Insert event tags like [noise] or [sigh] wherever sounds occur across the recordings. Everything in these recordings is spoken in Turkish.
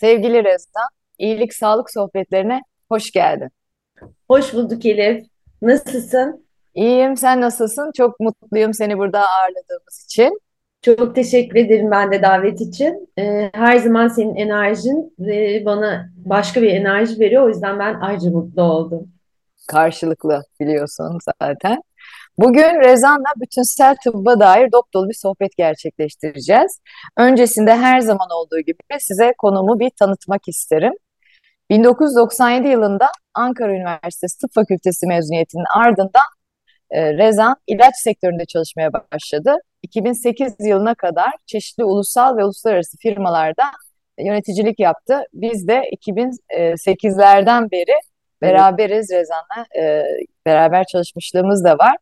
Sevgili Rezan, İyilik Sağlık Sohbetlerine hoş geldin. Hoş bulduk Elif. Nasılsın? İyiyim, sen nasılsın? Çok mutluyum seni burada ağırladığımız için. Çok teşekkür ederim ben de davet için. Ee, her zaman senin enerjin e, bana başka bir enerji veriyor. O yüzden ben ayrıca mutlu oldum. Karşılıklı biliyorsun zaten. Bugün Rezan'la bütünsel tıbba dair dop dolu bir sohbet gerçekleştireceğiz. Öncesinde her zaman olduğu gibi size konumu bir tanıtmak isterim. 1997 yılında Ankara Üniversitesi Tıp Fakültesi mezuniyetinin ardından e, Rezan ilaç sektöründe çalışmaya başladı. 2008 yılına kadar çeşitli ulusal ve uluslararası firmalarda yöneticilik yaptı. Biz de 2008'lerden beri beraberiz Rezan'la. E, beraber çalışmışlığımız da var.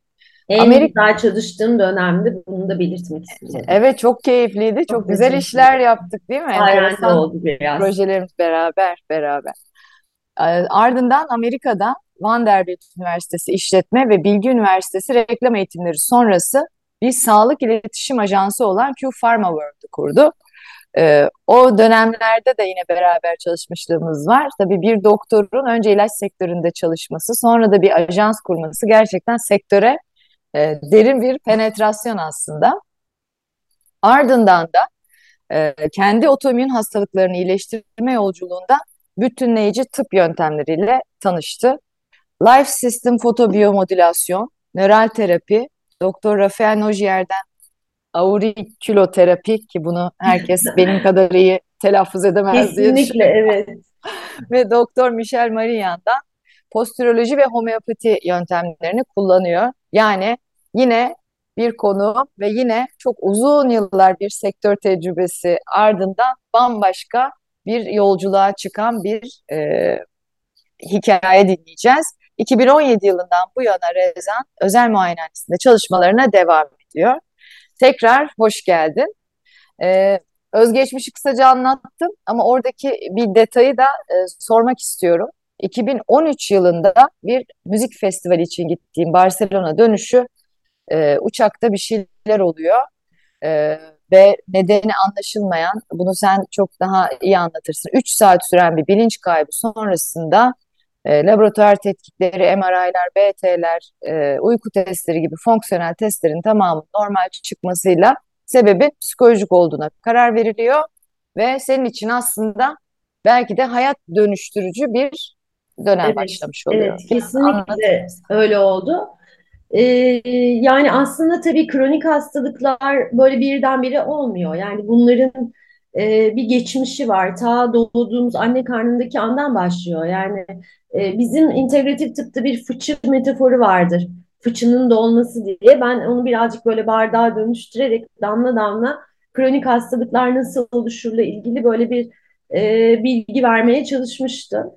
En Amerika... güzel çalıştığım dönemde bunu da belirtmek istedim. Evet çok keyifliydi. Çok, çok güzel işler yaptık değil mi? Hayranlı oldu biraz. Projelerimiz beraber beraber. Ee, ardından Amerika'da Vanderbilt Üniversitesi İşletme ve Bilgi Üniversitesi Reklam Eğitimleri sonrası bir sağlık iletişim ajansı olan Q Pharma World'u kurdu. Ee, o dönemlerde de yine beraber çalışmışlığımız var. Tabii bir doktorun önce ilaç sektöründe çalışması, sonra da bir ajans kurması gerçekten sektöre e, derin bir penetrasyon aslında. Ardından da e, kendi otoimmün hastalıklarını iyileştirme yolculuğunda bütünleyici tıp yöntemleriyle tanıştı. Life System fotobiyomodülasyon, nöral terapi, Doktor Rafael Nogier'den auriküloterapi ki bunu herkes [laughs] benim kadar iyi telaffuz edemez diye Kesinlikle evet. [laughs] Ve Doktor Michel Marian'dan postüroloji ve homeopati yöntemlerini kullanıyor. Yani yine bir konu ve yine çok uzun yıllar bir sektör tecrübesi ardından bambaşka bir yolculuğa çıkan bir e, hikaye dinleyeceğiz. 2017 yılından bu yana Rezan özel muayenehanesinde çalışmalarına devam ediyor. Tekrar hoş geldin. Ee, özgeçmişi kısaca anlattım ama oradaki bir detayı da e, sormak istiyorum. 2013 yılında bir müzik festivali için gittiğim Barcelona dönüşü e, uçakta bir şeyler oluyor e, ve nedeni anlaşılmayan, bunu sen çok daha iyi anlatırsın. 3 saat süren bir bilinç kaybı sonrasında e, laboratuvar tetkikleri, MRI'ler, BT'ler, e, uyku testleri gibi fonksiyonel testlerin tamamı normal çıkmasıyla sebebi psikolojik olduğuna karar veriliyor ve senin için aslında belki de hayat dönüştürücü bir dönem evet, başlamış oluyor. Evet, kesinlikle öyle oldu. Ee, yani aslında tabii kronik hastalıklar böyle birdenbire olmuyor. Yani bunların e, bir geçmişi var. Ta doğduğumuz anne karnındaki andan başlıyor. Yani e, bizim integratif tıpta bir fıçı metaforu vardır. Fıçının dolması diye. Ben onu birazcık böyle bardağa dönüştürerek damla damla kronik hastalıklar nasıl oluşurla ilgili böyle bir e, bilgi vermeye çalışmıştım.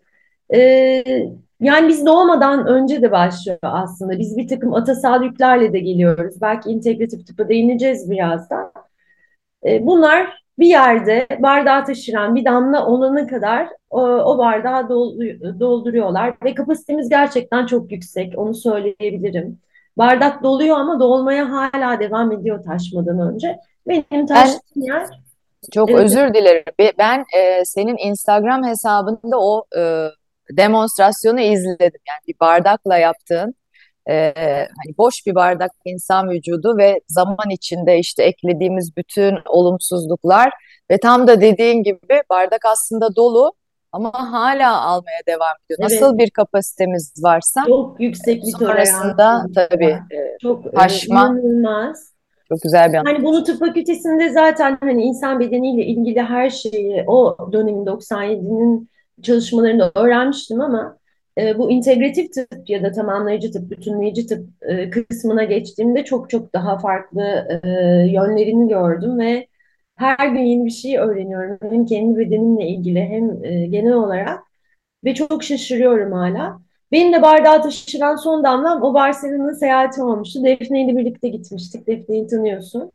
E, yani biz doğmadan önce de başlıyor aslında. Biz bir takım atasal yüklerle de geliyoruz. Belki integratif tıpa değineceğiz birazdan. E, bunlar bir yerde bardağı taşıran bir damla olana kadar o, o bardağı dolduruyorlar ve kapasitemiz gerçekten çok yüksek onu söyleyebilirim. Bardak doluyor ama dolmaya hala devam ediyor taşmadan önce. Benim taştığım yer çok evet. özür dilerim. Ben e, senin Instagram hesabında o e, demonstrasyonu izledim. Yani bir bardakla yaptığın e, hani boş bir bardak insan vücudu ve zaman içinde işte eklediğimiz bütün olumsuzluklar ve tam da dediğin gibi bardak aslında dolu ama hala almaya devam ediyor. Evet. Nasıl bir kapasitemiz varsa çok yüksek bir sonrasında tabii çok taşma inanılmaz. Çok güzel bir. Hani bunu tıp fakültesinde zaten hani insan bedeniyle ilgili her şeyi o dönemin 97'nin çalışmalarında öğrenmiştim ama e, bu integratif tıp ya da tamamlayıcı tıp, bütünleyici tıp e, kısmına geçtiğimde çok çok daha farklı e, yönlerini gördüm ve her gün yeni bir şey öğreniyorum. Hem kendi bedenimle ilgili hem e, genel olarak. Ve çok şaşırıyorum hala. Benim de bardağı taşıran son damlam o Barcelona seyahati olmuştu. Defne ile birlikte gitmiştik. Defne'yi tanıyorsun.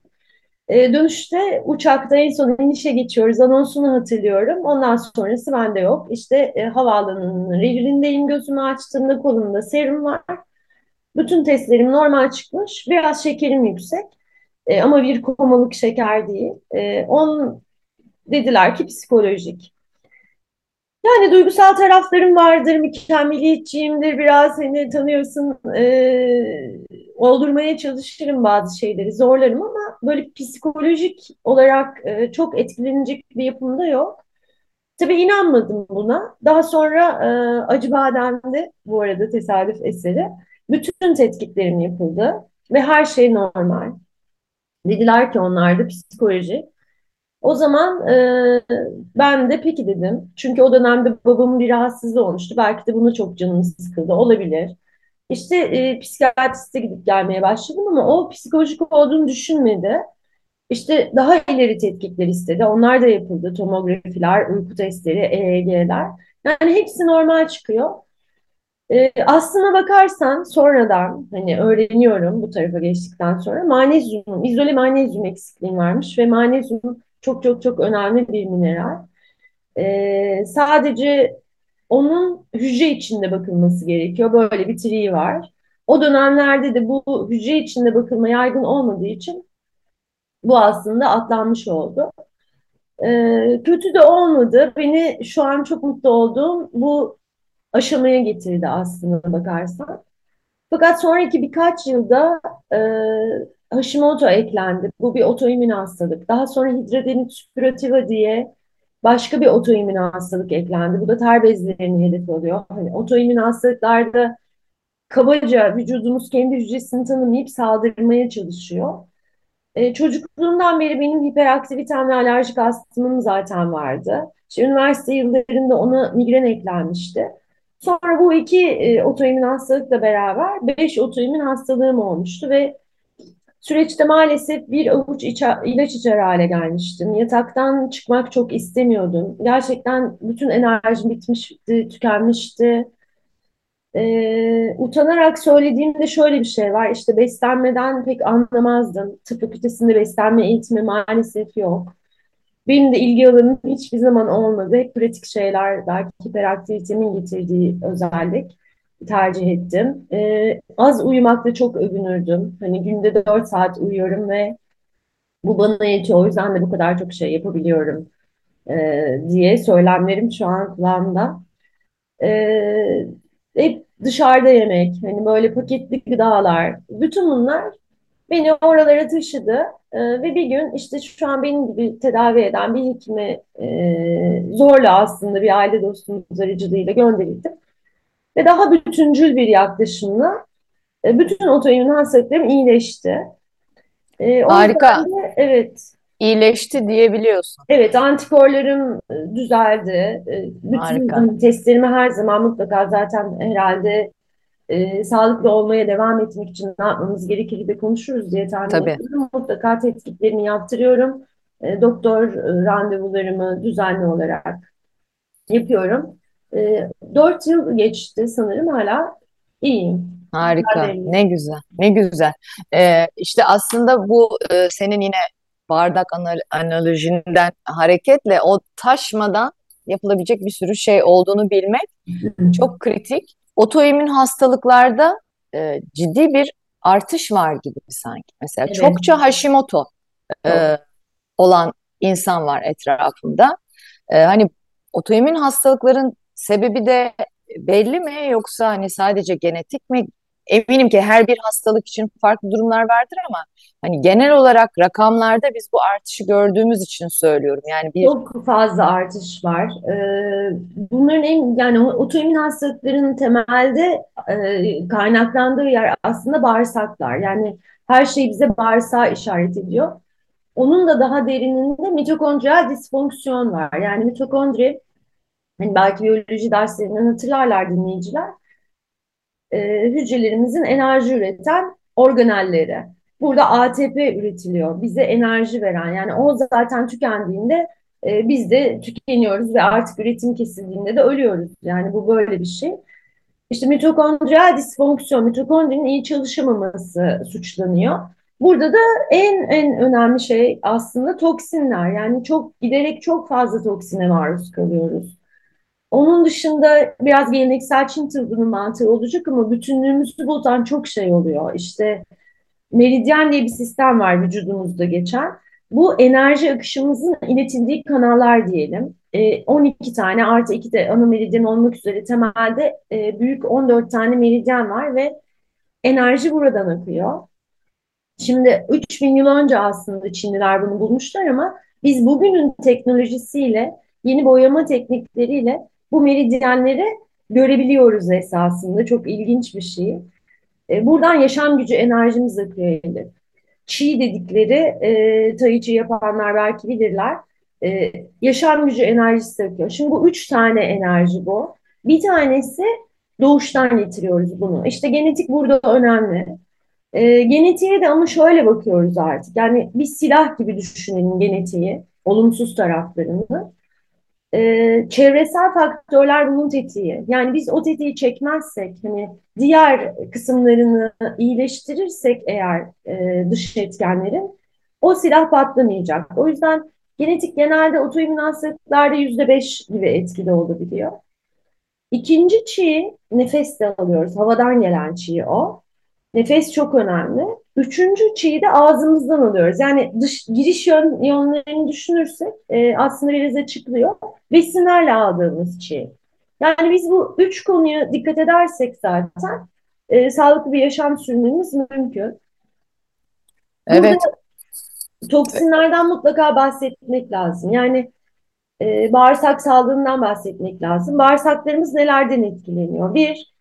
E, dönüşte uçakta en son inişe geçiyoruz. Anonsunu hatırlıyorum. Ondan sonrası bende yok. İşte e, havaalanının revirindeyim. Gözümü açtığımda kolumda serum var. Bütün testlerim normal çıkmış. Biraz şekerim yüksek. E, ama bir komalık şeker değil. E, on dediler ki psikolojik. Yani duygusal taraflarım vardır, mükemmeliyetçiyimdir, biraz seni tanıyorsun, e, oldurmaya çalışırım bazı şeyleri, zorlarım ama böyle psikolojik olarak e, çok etkilenecek bir yapımda yok. Tabii inanmadım buna. Daha sonra e, Acıbadem'de bu arada tesadüf eseri bütün tetkiklerim yapıldı ve her şey normal. Dediler ki onlar da psikoloji. O zaman e, ben de peki dedim. Çünkü o dönemde babamın bir rahatsızlığı olmuştu. Belki de buna çok canım sıkıldı. Olabilir. İşte e, psikiyatriste gidip gelmeye başladım ama o psikolojik olduğunu düşünmedi. İşte daha ileri tetkikler istedi. Onlar da yapıldı. Tomografiler, uyku testleri, EEG'ler. Yani hepsi normal çıkıyor. E, aslına bakarsan sonradan hani öğreniyorum bu tarafa geçtikten sonra magnezyum, izole magnezyum eksikliğim varmış ve magnezyum çok çok çok önemli bir mineral. E, sadece onun hücre içinde bakılması gerekiyor. Böyle bir triği var. O dönemlerde de bu hücre içinde bakılma yaygın olmadığı için bu aslında atlanmış oldu. E, kötü de olmadı. Beni şu an çok mutlu olduğum bu aşamaya getirdi aslında bakarsan. Fakat sonraki birkaç yılda e, Hashimoto eklendi. Bu bir otoimmün hastalık. Daha sonra hidradenitis suppurativa diye başka bir otoimmün hastalık eklendi. Bu da ter bezlerini hedef alıyor. Hani otoimmün hastalıklarda kabaca vücudumuz kendi hücresini tanımayıp saldırmaya çalışıyor. E, çocukluğumdan beri benim hiperaktivitem ve alerjik astımım zaten vardı. İşte üniversite yıllarında ona migren eklenmişti. Sonra bu iki e, otoimmün hastalıkla beraber beş otoimmün hastalığım olmuştu ve süreçte maalesef bir avuç içe, ilaç içer hale gelmiştim. Yataktan çıkmak çok istemiyordum. Gerçekten bütün enerjim bitmişti, tükenmişti. Ee, utanarak söylediğimde şöyle bir şey var. İşte beslenmeden pek anlamazdım. Tıp fakültesinde beslenme eğitimi maalesef yok. Benim de ilgi alanım hiçbir zaman olmadı. Hep pratik şeyler, belki hiperaktivitemin getirdiği özellik tercih ettim. Ee, az uyumakta çok övünürdüm. Hani günde 4 saat uyuyorum ve bu bana yetiyor. O yüzden de bu kadar çok şey yapabiliyorum e, diye söylemlerim şu an kulağımda. Ee, hep dışarıda yemek, hani böyle paketli gıdalar, bütün bunlar beni oralara taşıdı. Ee, ve bir gün işte şu an benim gibi tedavi eden bir hekime e, zorla aslında bir aile dostumuz aracılığıyla gönderildim. Ve daha bütüncül bir yaklaşımla e, bütün otoimmün hastalıklarım iyileşti. E, Harika. de evet İyileşti diyebiliyorsun. Evet, antikorlarım e, düzeldi. Bütün Harika. hani, testlerimi her zaman mutlaka zaten herhalde e, sağlıklı olmaya devam etmek için ne yapmamız gerekir de konuşuruz diye tahmin Tabii. ediyorum. Mutlaka tetkiklerimi yaptırıyorum. E, doktor randevularımı düzenli olarak yapıyorum. E, 4 yıl geçti sanırım hala iyiyim. Harika. Ne güzel. Ne güzel. Ee, işte aslında bu e, senin yine bardak anal analojinden hareketle o taşmadan yapılabilecek bir sürü şey olduğunu bilmek çok kritik. Otoimmün hastalıklarda e, ciddi bir artış var gibi sanki. Mesela Evet, çokça Hashimoto e, olan insan var etrafımda. E, hani otoimmün hastalıkların sebebi de belli mi yoksa hani sadece genetik mi? Eminim ki her bir hastalık için farklı durumlar vardır ama hani genel olarak rakamlarda biz bu artışı gördüğümüz için söylüyorum. Yani bir Çok fazla artış var. Ee, bunların en yani otoimmün hastalıkların temelde e, kaynaklandığı yer aslında bağırsaklar. Yani her şey bize bağırsağı işaret ediyor. Onun da daha derininde mitokondriyal disfonksiyon var. Yani mitokondri, hani belki biyoloji derslerinden hatırlarlar dinleyiciler, e, hücrelerimizin enerji üreten organelleri. Burada ATP üretiliyor. Bize enerji veren. Yani o zaten tükendiğinde e, biz de tükeniyoruz ve artık üretim kesildiğinde de ölüyoruz. Yani bu böyle bir şey. İşte mitokondriyal disfonksiyon, mitokondrinin iyi çalışamaması suçlanıyor. Burada da en en önemli şey aslında toksinler. Yani çok giderek çok fazla toksine maruz kalıyoruz. Onun dışında biraz geleneksel Çin tıbbının mantığı olacak ama bütünlüğümüzü bozan çok şey oluyor. İşte meridyen diye bir sistem var vücudumuzda geçen. Bu enerji akışımızın iletildiği kanallar diyelim. E, 12 tane artı 2 de ana meridyen olmak üzere temelde e, büyük 14 tane meridyen var ve enerji buradan akıyor. Şimdi 3000 yıl önce aslında Çinliler bunu bulmuşlar ama biz bugünün teknolojisiyle, yeni boyama teknikleriyle bu meridyenleri görebiliyoruz esasında. Çok ilginç bir şey. E, buradan yaşam gücü enerjimiz akıyor. Çi dedikleri e, tai yapanlar belki bilirler. E, yaşam gücü enerjisi akıyor. Şimdi bu üç tane enerji bu. Bir tanesi doğuştan getiriyoruz bunu. İşte genetik burada önemli. E, genetiğe de ama şöyle bakıyoruz artık. Yani bir silah gibi düşünelim genetiği, olumsuz taraflarını. Ee, çevresel faktörler bunun tetiği. Yani biz o tetiği çekmezsek, hani diğer kısımlarını iyileştirirsek eğer e, dış etkenlerin o silah patlamayacak. O yüzden genetik genelde otoimmün hastalıklarda yüzde beş gibi etkili olabiliyor. İkinci çiğ nefesle alıyoruz. Havadan gelen çiğ o. Nefes çok önemli. Üçüncü çiği de ağzımızdan alıyoruz. Yani dış, giriş yön, yönlerini düşünürsek e, aslında biraz açıklıyor. Besinlerle aldığımız çiğ. Yani biz bu üç konuya dikkat edersek zaten e, sağlıklı bir yaşam sürmemiz mümkün. Burada Evet. toksinlerden mutlaka bahsetmek lazım. Yani e, bağırsak sağlığından bahsetmek lazım. Bağırsaklarımız nelerden etkileniyor? Bir,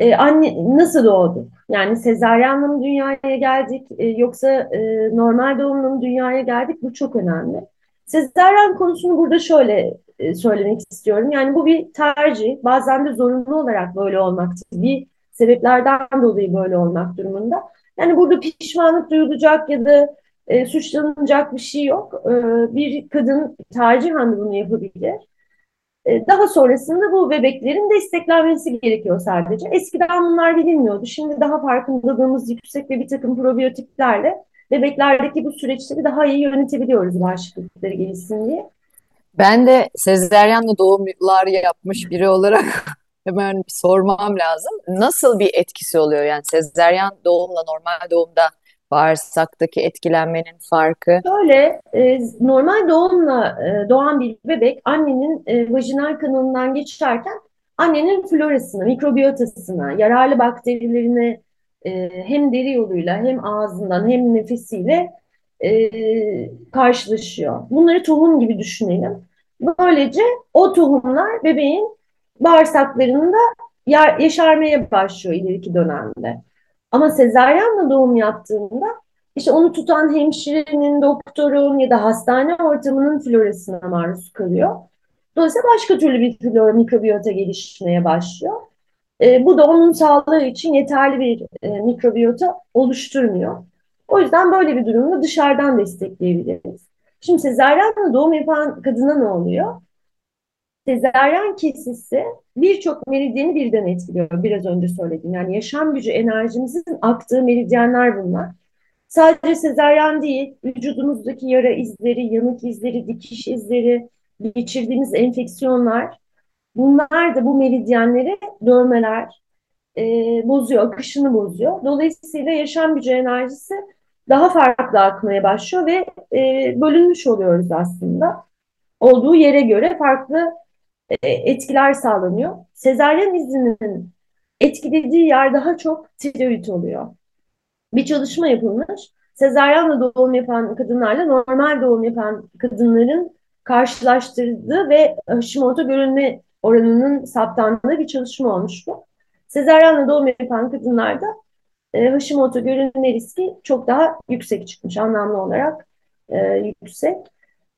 e, anne nasıl doğduk? Yani sezaryenle mi dünyaya geldik e, yoksa e, normal doğumla mı dünyaya geldik? Bu çok önemli. Sezaryen konusunu burada şöyle e, söylemek istiyorum. Yani bu bir tercih. Bazen de zorunlu olarak böyle olmaktır. Bir sebeplerden dolayı böyle olmak durumunda. Yani burada pişmanlık duyulacak ya da e, suçlanılacak bir şey yok. E, bir kadın tercihen bunu yapabilir. E, Daha sonrasında bu bebeklerin desteklenmesi gerekiyor sadece. Eskiden bunlar bilinmiyordu. Şimdi daha farkındalığımız yüksek ve bir takım probiyotiklerle bebeklerdeki bu süreçleri daha iyi yönetebiliyoruz bağışıklıkları gelişsin diye. Ben de sezaryenle doğumlar yapmış biri olarak [laughs] hemen sormam lazım. Nasıl bir etkisi oluyor? Yani sezaryen doğumla normal doğumda bağırsaktaki etkilenmenin farkı. Şöyle e, normal doğumla e, doğan bir bebek annenin e, vajinal kanalından geçerken annenin florasına, mikrobiyotasına, yararlı bakterilerine e, hem deri yoluyla hem ağzından hem nefesiyle e, karşılaşıyor. Bunları tohum gibi düşünelim. Böylece o tohumlar bebeğin bağırsaklarında ya- yaşarmaya başlıyor ileriki dönemde. Ama sezaryenle doğum yaptığında işte onu tutan hemşirenin, doktorun ya da hastane ortamının florasına maruz kalıyor. Dolayısıyla başka türlü bir flora, mikrobiyota gelişmeye başlıyor. E, bu da onun sağlığı için yeterli bir e, mikrobiyota oluşturmuyor. O yüzden böyle bir durumda dışarıdan destekleyebiliriz. Şimdi sezaryenle doğum yapan kadına ne oluyor? Sezaryen kesisi birçok meridyeni birden etkiliyor. Biraz önce söyledim. Yani yaşam gücü enerjimizin aktığı meridyenler bunlar. Sadece sezaryen değil, vücudumuzdaki yara izleri, yanık izleri, dikiş izleri, geçirdiğimiz enfeksiyonlar, bunlar da bu meridyenleri dövmeler e, bozuyor, akışını bozuyor. Dolayısıyla yaşam gücü enerjisi daha farklı akmaya başlıyor ve e, bölünmüş oluyoruz aslında. Olduğu yere göre farklı etkiler sağlanıyor. Sezaryen izinin etkilediği yer daha çok tiroid oluyor. Bir çalışma yapılmış. Sezaryenle doğum yapan kadınlarla normal doğum yapan kadınların karşılaştırdığı ve Hashimoto görünme oranının saptandığı bir çalışma olmuş bu. Sezaryenle doğum yapan kadınlarda e, Hashimoto görünme riski çok daha yüksek çıkmış anlamlı olarak e, yüksek.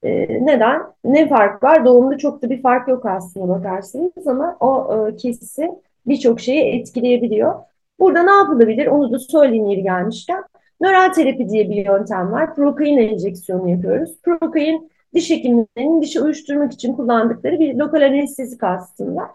E, neden? Ne fark var? Doğumda çok da bir fark yok aslında bakarsınız ama o e, kesisi birçok şeyi etkileyebiliyor. Burada ne yapılabilir? Onu da söyleyeyim yeri gelmişken. Nöral terapi diye bir yöntem var. Prokain enjeksiyonu yapıyoruz. Prokain diş hekimlerinin dişi uyuşturmak için kullandıkları bir lokal anestezik aslında.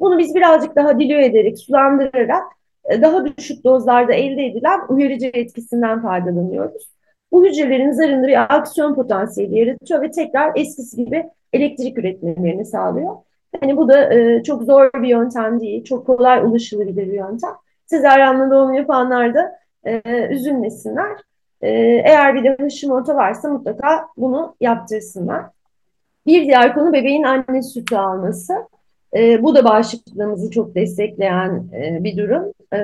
Bunu biz birazcık daha dilüye ederek, sulandırarak e, daha düşük dozlarda elde edilen uyarıcı etkisinden faydalanıyoruz. Bu hücrelerin zarında bir aksiyon potansiyeli yaratıyor ve tekrar eskisi gibi elektrik üretmelerini sağlıyor. Yani bu da e, çok zor bir yöntem değil, çok kolay ulaşılabilir bir yöntem. Sezaryenle doğum yapanlar da e, üzülmesinler. E, eğer bir de Hashimoto varsa mutlaka bunu yaptırsınlar. Bir diğer konu bebeğin anne sütü alması. E, bu da bağışıklığımızı çok destekleyen e, bir durum. E,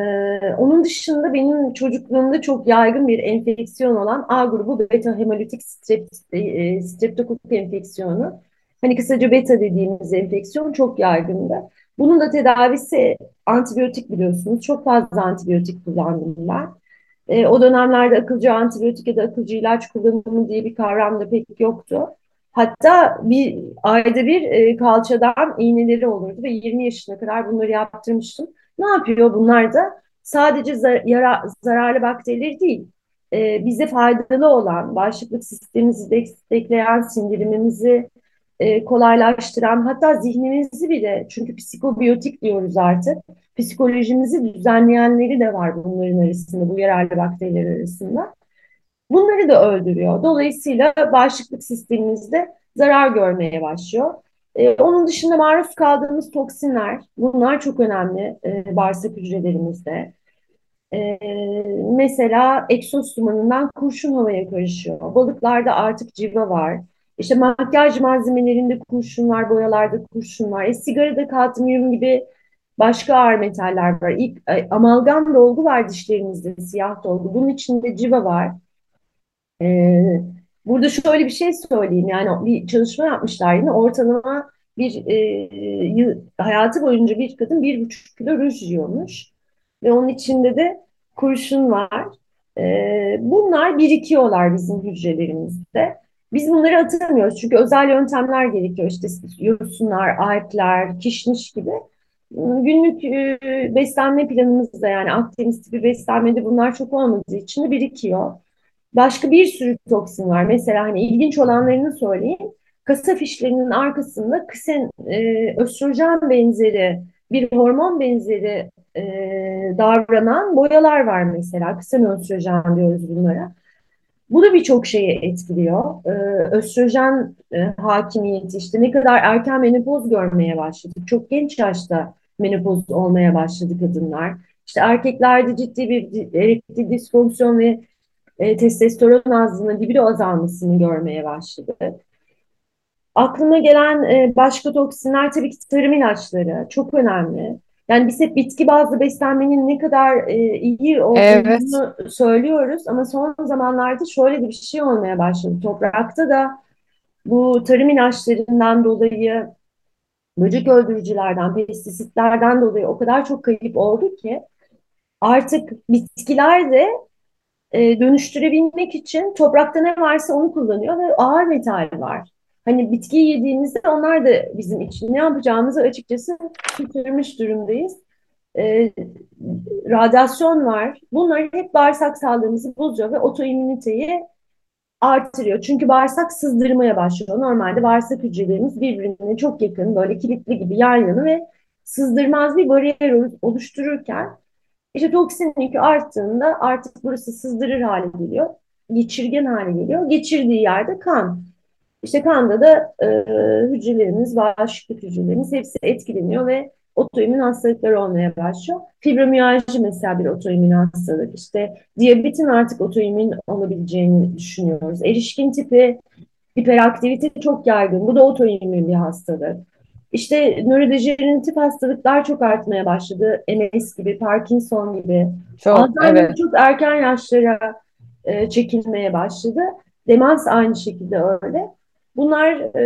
onun dışında benim çocukluğumda çok yaygın bir enfeksiyon olan A grubu beta hemolitik strep, e, streptokok enfeksiyonu. Hani kısaca beta dediğimiz enfeksiyon çok yaygındı. Bunun da tedavisi antibiyotik biliyorsunuz. Çok fazla antibiyotik kullandım ben. E, o dönemlerde akılcı antibiyotik ya da akılcı ilaç kullanımı diye bir kavram da pek yoktu. Hatta bir ayda bir e, kalçadan iğneleri olurdu ve 20 yaşına kadar bunları yaptırmıştım. Ne yapıyor bunlar da? Sadece zar yara, zararlı bakterileri değil, e, bize faydalı olan, bağışıklık sistemimizi destekleyen, sindirimimizi e, kolaylaştıran, hatta zihnimizi bile, çünkü psikobiyotik diyoruz artık, psikolojimizi düzenleyenleri de var bunların arasında, bu yararlı bakteriler arasında. Bunları da öldürüyor. Dolayısıyla bağışıklık sistemimizde zarar görmeye başlıyor. Ee, onun dışında maruz kaldığımız toksinler, bunlar çok önemli e, bağırsak hücrelerimizde. Ee, mesela egzoz dumanından kurşun havaya karışıyor. Balıklarda artık civa var. İşte makyaj malzemelerinde kurşun var, boyalarda kurşun var. E, sigarada kadmiyum gibi başka ağır metaller var. İlk, e, amalgam dolgu var dişlerimizde, siyah dolgu. Bunun içinde civa var. Ee, burada şöyle bir şey söyleyeyim yani bir çalışma yapmışlar yine ortalama bir e, yıl, hayatı boyunca bir kadın bir buçuk kilo ruj yiyormuş ve onun içinde de kurşun var. Ee, bunlar birikiyorlar bizim hücrelerimizde. Biz bunları atamıyoruz çünkü özel yöntemler gerekiyor işte yosunlar, alpler, kişniş gibi. Günlük e, beslenme planımızda yani Akdeniz tipi beslenmede bunlar çok olmadığı için de birikiyor. Başka bir sürü toksin var. Mesela hani ilginç olanlarını söyleyeyim. Kasa fişlerinin arkasında kısen e, östrojen benzeri bir hormon benzeri e, davranan boyalar var mesela. Kısen östrojen diyoruz bunlara. Bu da birçok şeye etkiliyor. Ee, östrojen e, hakimiyeti işte ne kadar erken menopoz görmeye başladık. Çok genç yaşta menopoz olmaya başladı kadınlar. İşte erkeklerde ciddi bir erektil disfonksiyon ve e, testosteron azlığının libido azalmasını görmeye başladı. Aklıma gelen e, başka toksinler tabii ki tarım ilaçları çok önemli. Yani biz hep bitki bazlı beslenmenin ne kadar e, iyi olduğunu evet. söylüyoruz ama son zamanlarda şöyle bir şey olmaya başladı. Toprakta da bu tarım ilaçlarından dolayı, böcek öldürücülerden, pestisitlerden dolayı o kadar çok kayıp oldu ki artık bitkiler de e, dönüştürebilmek için toprakta ne varsa onu kullanıyor ve ağır metal var. Hani bitki yediğimizde onlar da bizim için ne yapacağımızı açıkçası şaşırmış durumdayız. E, radyasyon var. Bunlar hep bağırsak sağlığımızı bozuyor ve otoimmüniteyi artırıyor. Çünkü bağırsak sızdırmaya başlıyor. Normalde bağırsak hücrelerimiz birbirine çok yakın, böyle kilitli gibi yan yana ve sızdırmaz bir bariyer oluştururken işte toksin yükü arttığında artık burası sızdırır hale geliyor. Geçirgen hale geliyor. Geçirdiği yerde kan. İşte kanda da e, hücrelerimiz, bağışıklık hücrelerimiz hepsi etkileniyor ve otoimmün hastalıklar olmaya başlıyor. Fibromiyalji mesela bir otoimmün hastalık. İşte diyabetin artık otoimmün olabileceğini düşünüyoruz. Erişkin tipi hiperaktivite çok yaygın. Bu da otoimmün bir hastalık. İşte nörodejeneratif hastalıklar çok artmaya başladı. MS gibi, Parkinson gibi. Çok, Alzheimer evet. çok erken yaşlara e, çekilmeye başladı. Demans aynı şekilde öyle. Bunlar e,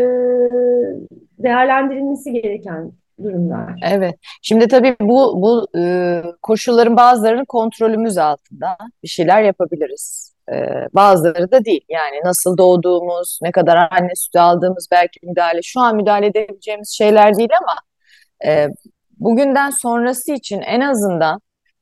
değerlendirilmesi gereken durumlar. Evet. Şimdi tabii bu bu e, koşulların bazılarını kontrolümüz altında bir şeyler yapabiliriz. Bazıları da değil. Yani nasıl doğduğumuz, ne kadar anne sütü aldığımız belki müdahale. Şu an müdahale edebileceğimiz şeyler değil ama e, bugünden sonrası için en azından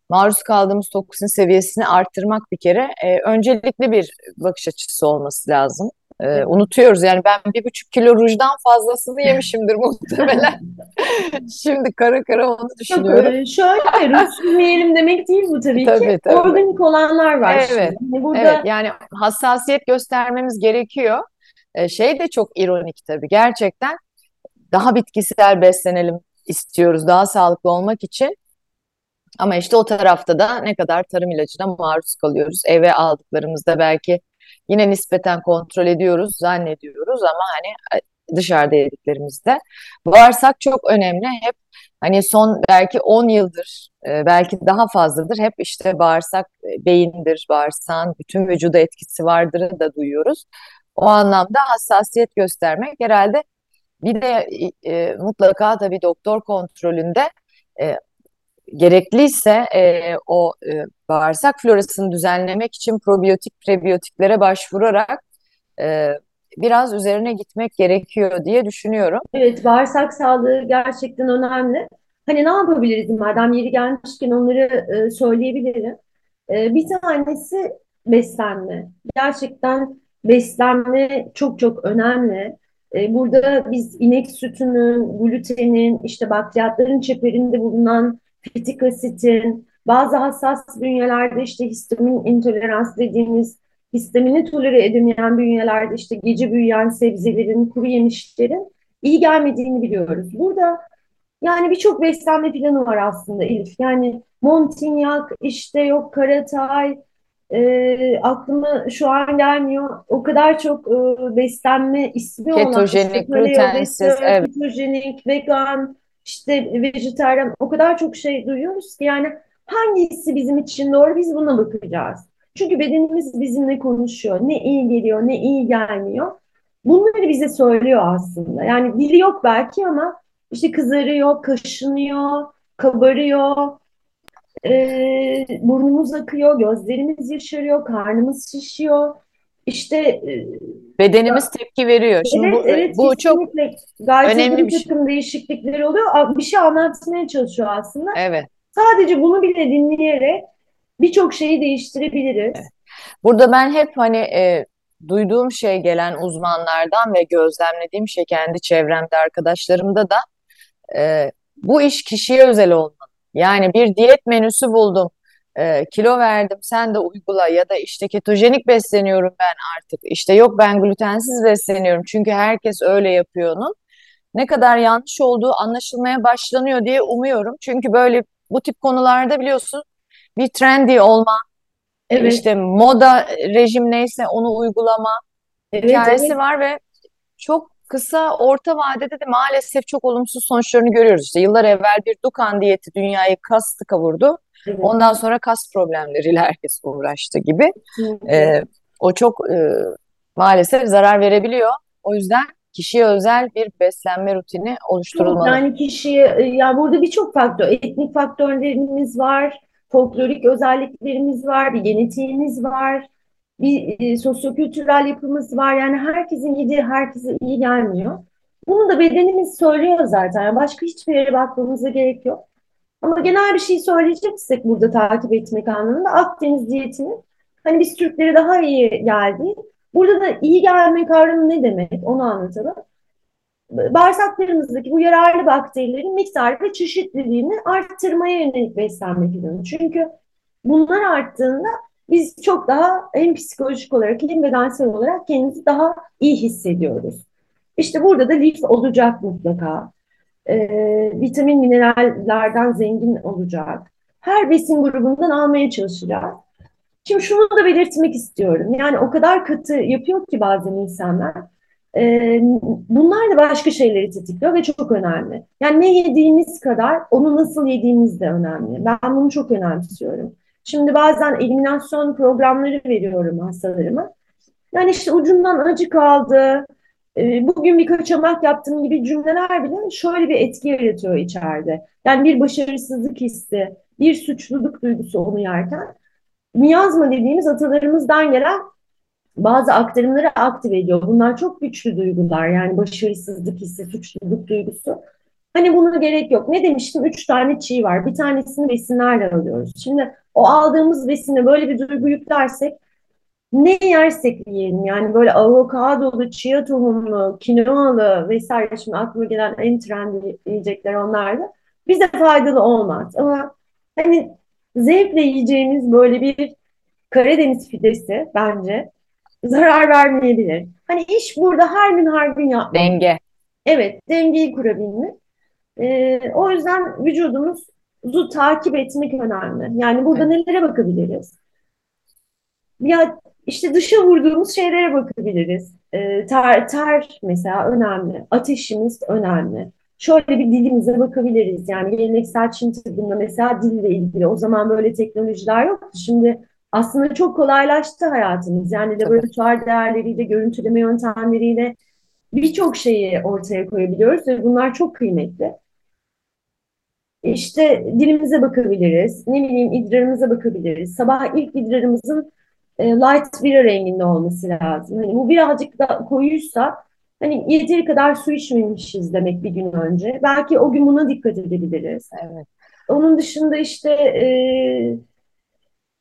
maruz kaldığımız toksin seviyesini arttırmak bir kere e, öncelikli bir bakış açısı olması lazım. E, unutuyoruz yani ben bir buçuk kilo rujdan fazlasını yemişimdir muhtemelen. [laughs] Şimdi kara kara onu düşünüyorum. Yok, şöyle ruj [laughs] yemeyelim demek değil bu tabii, Tabii, ki. tabii. Organik olanlar var Evet, şimdi. Burada Evet yani hassasiyet göstermemiz gerekiyor. E, şey de çok ironik tabii gerçekten daha bitkisel beslenelim istiyoruz daha sağlıklı olmak için. Ama işte o tarafta da ne kadar tarım ilacına maruz kalıyoruz. Eve aldıklarımızda belki yine nispeten kontrol ediyoruz, zannediyoruz ama hani e, dışarıda yediklerimizde. Bağırsak çok önemli. Hep hani son belki 10 yıldır, e, belki daha fazladır. Hep işte bağırsak e, beyindir, bağırsağın bütün vücuda etkisi vardır da duyuyoruz. O anlamda hassasiyet göstermek herhalde bir de e, mutlaka tabii doktor kontrolünde e, gerekliyse e, o e, bağırsak florasını düzenlemek için probiyotik prebiyotiklere başvurarak e, biraz üzerine gitmek gerekiyor diye düşünüyorum. Evet, bağırsak sağlığı gerçekten önemli. Hani ne yapabiliriz madem yeri gelmişken onları e, söyleyebilirim. E, bir tanesi beslenme. Gerçekten beslenme çok çok önemli. E, burada biz inek sütünün, glutenin, işte bakliyatların çeperinde bulunan fitik asitin, bazı hassas bünyelerde işte histamin intolerans dediğimiz histamini tolere edemeyen bünyelerde işte gece büyüyen sebzelerin, kuru yemişlerin iyi gelmediğini biliyoruz. Burada yani birçok beslenme planı var aslında Elif. Yani Montignac, işte yok Karatay, e, aklıma şu an gelmiyor. O kadar çok e, beslenme ismi olan Ketojenik, glutensiz, evet. ketojenik, vegan, işte vejetaryen o kadar çok şey duyuyoruz ki yani hangisi bizim için doğru biz buna bakacağız. Çünkü bedenimiz bizimle konuşuyor. Ne iyi geliyor, ne iyi gelmiyor. Bunları bize söylüyor aslında. Yani dili yok belki ama işte kızarıyor, kaşınıyor, kabarıyor, e, burnumuz akıyor, gözlerimiz yaşarıyor, karnımız şişiyor. İşte e, Bedenimiz tepki veriyor. Şimdi evet, bu, evet bu çok önemli bir şey. takım değişiklikleri oluyor. Bir şey anlatmaya çalışıyor aslında. evet. Sadece bunu bile dinleyerek birçok şeyi değiştirebiliriz. Burada ben hep hani e, duyduğum şey gelen uzmanlardan ve gözlemlediğim şey kendi çevremde arkadaşlarımda da e, bu iş kişiye özel olmalı. Yani bir diyet menüsü buldum, e, kilo verdim, sen de uygula ya da işte ketojenik besleniyorum ben artık. İşte yok ben glutensiz besleniyorum çünkü herkes öyle yapıyor'nun ne kadar yanlış olduğu anlaşılmaya başlanıyor diye umuyorum. Çünkü böyle bu tip konularda biliyorsun bir trendy olma, Evet, işte moda rejim neyse onu uygulama evet, hikayesi evet, var ve çok kısa orta vadede de maalesef çok olumsuz sonuçlarını görüyoruz. İşte yıllar evvel bir Dukan diyeti dünyayı kastı kavurdu. Evet. Ondan sonra kas problemleriyle herkes uğraştı gibi. Ee, o çok e, maalesef zarar verebiliyor. O yüzden kişiye özel bir beslenme rutini oluşturulmalı. yani kişiye ya burada birçok faktör, etnik faktörlerimiz var, folklorik özelliklerimiz var, bir genetiğimiz var, bir e, sosyokültürel yapımız var. Yani herkesin yediği herkese iyi gelmiyor. Bunu da bedenimiz söylüyor zaten. Yani başka hiçbir yere bakmamıza gerek yok. Ama genel bir şey söyleyeceksek burada takip etmek anlamında Akdeniz diyetinin hani biz Türklere daha iyi geldi. Burada da iyi gelme kavramı ne demek onu anlatalım bağırsaklarımızdaki bu yararlı bakterilerin miktarı ve çeşitliliğini arttırmaya yönelik beslenme planı. Çünkü bunlar arttığında biz çok daha hem psikolojik olarak hem bedensel olarak kendimizi daha iyi hissediyoruz. İşte burada da lif olacak mutlaka. Ee, vitamin minerallerden zengin olacak. Her besin grubundan almaya çalışacağız. Şimdi şunu da belirtmek istiyorum. Yani o kadar katı yapıyor ki bazen insanlar. Ee, bunlar da başka şeyleri tetikliyor ve çok önemli. Yani ne yediğimiz kadar onu nasıl yediğimiz de önemli. Ben bunu çok önemsiyorum. Şimdi bazen eliminasyon programları veriyorum hastalarıma. Yani işte ucundan acı kaldı, e, bugün bir kaçamak yaptım gibi cümleler bile şöyle bir etki yaratıyor içeride. Yani bir başarısızlık hissi, bir suçluluk duygusu onu yerken miyazma dediğimiz atalarımızdan gelen bazı aktarımları aktive ediyor. Bunlar çok güçlü duygular. Yani başarısızlık hissi, suçluluk duygusu. Hani buna gerek yok. Ne demiştim? Üç tane çiğ var. Bir tanesini besinlerle alıyoruz. Şimdi o aldığımız besine böyle bir duygu yüklersek ne yersek yiyelim. Yani böyle avokadolu, chia tohumlu, kinoalı vesaire şimdi aklıma gelen en trendi yiyecekler onlardı. Bize faydalı olmaz. Ama hani zevkle yiyeceğimiz böyle bir Karadeniz pidesi bence zarar vermeyebilir. Hani iş burada her gün her gün yapmak. Denge. Evet, dengeyi kurabilmek. Ee, o yüzden vücudumuzu takip etmek önemli. Yani burada Evet. nelere bakabiliriz? Ya işte dışa vurduğumuz şeylere bakabiliriz. Ee, ter, ter mesela önemli. Ateşimiz önemli. Şöyle bir dilimize bakabiliriz. Yani geleneksel Çin tıbbında mesela dille ilgili. O zaman böyle teknolojiler yoktu. Şimdi aslında çok kolaylaştı hayatımız. Yani laboratuvar değerleriyle, görüntüleme yöntemleriyle birçok şeyi ortaya koyabiliyoruz ve bunlar çok kıymetli. İşte dilimize bakabiliriz, ne bileyim idrarımıza bakabiliriz. Sabah ilk idrarımızın e, light bira renginde olması lazım. Hani bu birazcık da koyuysa hani yeteri kadar su içmemişiz demek bir gün önce. Belki o gün buna dikkat edebiliriz. Evet. Onun dışında işte e,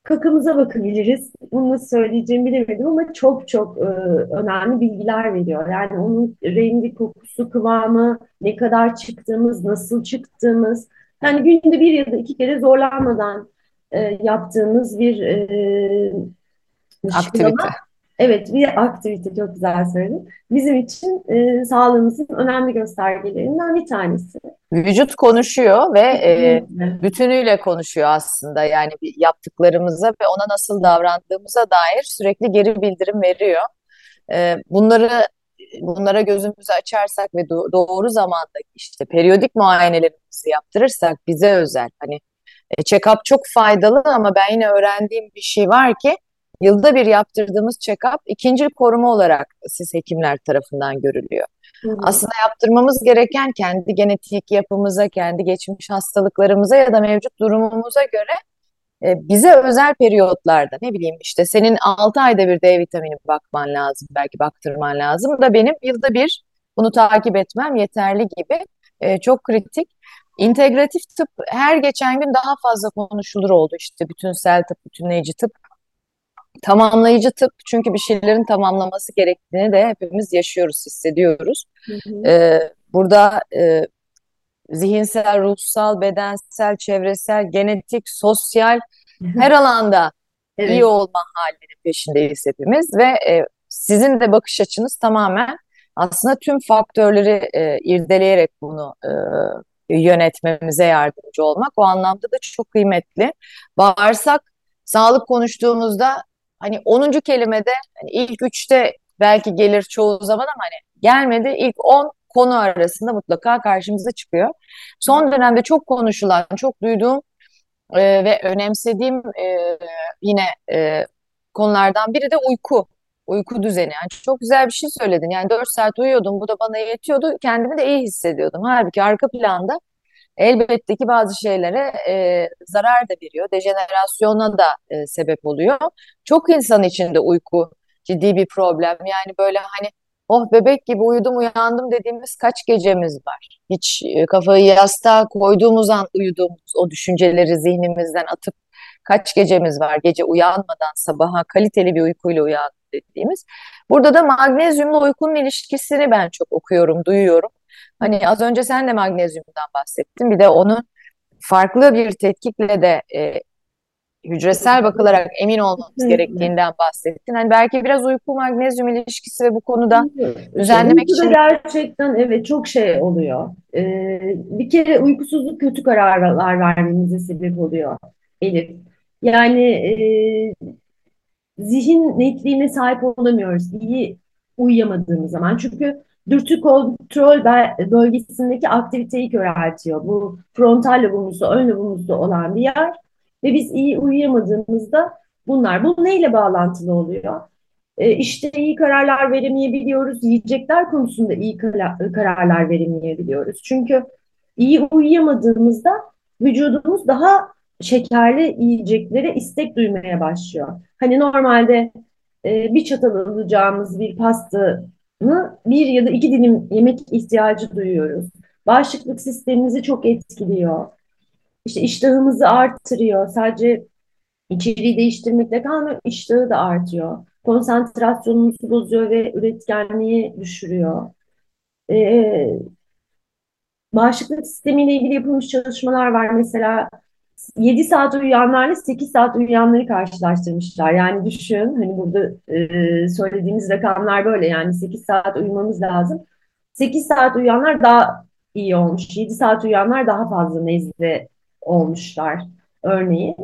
kakamıza bakabiliriz. Bunu nasıl söyleyeceğimi bilemedim ama çok çok e, önemli bilgiler veriyor. Yani onun rengi, kokusu, kıvamı, ne kadar çıktığımız, nasıl çıktığımız. Yani günde bir ya da iki kere zorlanmadan e, yaptığımız bir e. Aktivite. Evet, bir aktivite çok güzel söyledin. Bizim için e, sağlığımızın önemli göstergelerinden bir tanesi. Vücut konuşuyor ve e, bütünüyle konuşuyor aslında. Yani yaptıklarımıza ve ona nasıl davrandığımıza dair sürekli geri bildirim veriyor. E, bunları bunlara gözümüzü açarsak ve do- doğru zamanda işte periyodik muayenelerimizi yaptırırsak bize özel hani e, check-up çok faydalı ama ben yine öğrendiğim bir şey var ki yılda bir yaptırdığımız check-up ikinci koruma olarak siz hekimler tarafından görülüyor. Hı hı. Aslında yaptırmamız gereken kendi genetik yapımıza, kendi geçmiş hastalıklarımıza ya da mevcut durumumuza göre e, bize özel periyotlarda ne bileyim işte senin 6 ayda bir D vitamini bakman lazım, belki baktırman lazım da benim yılda bir bunu takip etmem yeterli gibi E, çok kritik. İntegratif tıp her geçen gün daha fazla konuşulur oldu işte bütünsel tıp, bütünleyici tıp, tamamlayıcı tıp çünkü bir şeylerin tamamlaması gerektiğini de hepimiz yaşıyoruz, hissediyoruz. Hı hı. E, burada e, zihinsel, ruhsal, bedensel, çevresel, genetik, sosyal her alanda iyi Evet. olma halinin peşindeyiz hepimiz ve e, sizin de bakış açınız tamamen aslında tüm faktörleri e, irdeleyerek bunu e, yönetmemize yardımcı olmak o anlamda da çok kıymetli. Bağırsak sağlık konuştuğumuzda hani onuncu kelimede hani ilk üçte belki gelir çoğu zaman ama hani gelmedi ilk 10 konu arasında mutlaka karşımıza çıkıyor. Son dönemde çok konuşulan, çok duyduğum ee, ve önemsediğim e, yine e, konulardan biri de uyku. Uyku düzeni. Yani çok güzel bir şey söyledin. Yani 4 saat uyuyordum. Bu da bana yetiyordu. Kendimi de iyi hissediyordum. Halbuki arka planda elbette ki bazı şeylere e, zarar da veriyor. Dejenerasyona da e, sebep oluyor. Çok insan için de uyku ciddi bir problem. Yani böyle hani oh bebek gibi uyudum uyandım dediğimiz kaç gecemiz var. Hiç e, kafayı yastığa koyduğumuz an uyuduğumuz o düşünceleri zihnimizden atıp kaç gecemiz var. Gece uyanmadan sabaha kaliteli bir uykuyla uyandım dediğimiz. Burada da magnezyumla uykunun ilişkisini ben çok okuyorum, duyuyorum. Hani az önce sen de magnezyumdan bahsettin. Bir de onu farklı bir tetkikle de e, hücresel bakılarak emin olmamız gerektiğinden bahsettin. Hani belki biraz uyku magnezyum ilişkisi ve bu konuda düzenlemek için gerçekten evet çok şey oluyor. Ee, bir kere uykusuzluk kötü kararlar vermemize sebep oluyor Elif. Yani e, zihin netliğine sahip olamıyoruz iyi uyuyamadığımız zaman. Çünkü dürtü kontrol bölgesindeki aktiviteyi köreltiyor. Bu frontal lobumuzda, ön lobumuzda olan bir yer. Ve biz iyi uyuyamadığımızda bunlar. Bu neyle bağlantılı oluyor? E, işte iyi kararlar veremeyebiliyoruz. Yiyecekler konusunda iyi kara- kararlar veremeyebiliyoruz. Çünkü iyi uyuyamadığımızda vücudumuz daha şekerli yiyeceklere istek duymaya başlıyor. Hani normalde e, bir çatal alacağımız bir pastanı bir ya da iki dilim yemek ihtiyacı duyuyoruz. bağışıklık sistemimizi çok etkiliyor. İşte iştahımızı artırıyor. Sadece içeriği değiştirmekle kalmıyor, iştahı da artıyor. Konsantrasyonumuzu bozuyor ve üretkenliği düşürüyor. Ee, bağışıklık sistemiyle ilgili yapılmış çalışmalar var. Mesela 7 saat uyuyanlarla 8 saat uyuyanları karşılaştırmışlar. Yani düşün hani burada e, söylediğimiz rakamlar böyle yani 8 saat uyumamız lazım. 8 saat uyuyanlar daha iyi olmuş. 7 saat uyuyanlar daha fazla nezle olmuşlar örneğin.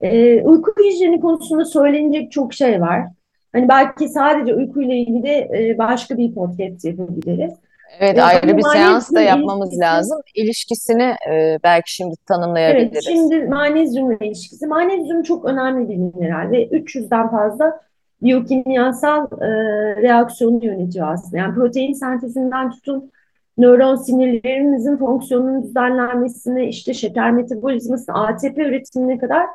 E, uyku hijyeni konusunda söylenecek çok şey var. Hani belki sadece uykuyla ilgili e, başka bir podcast yapabiliriz. Evet, E, ayrı ama bir seans da yapmamız ilişkisi lazım. İlişkisini e, belki şimdi Evet, tanımlayabiliriz. şimdi magnezyumla ilişkisi. Magnezyum çok önemli bir mineral ve 300'den fazla biyokimyasal e, reaksiyonu yönetiyor aslında. Yani protein sentezinden tutun nöron sinirlerimizin fonksiyonunun düzenlenmesine, işte şeker metabolizmasına, ATP üretimine kadar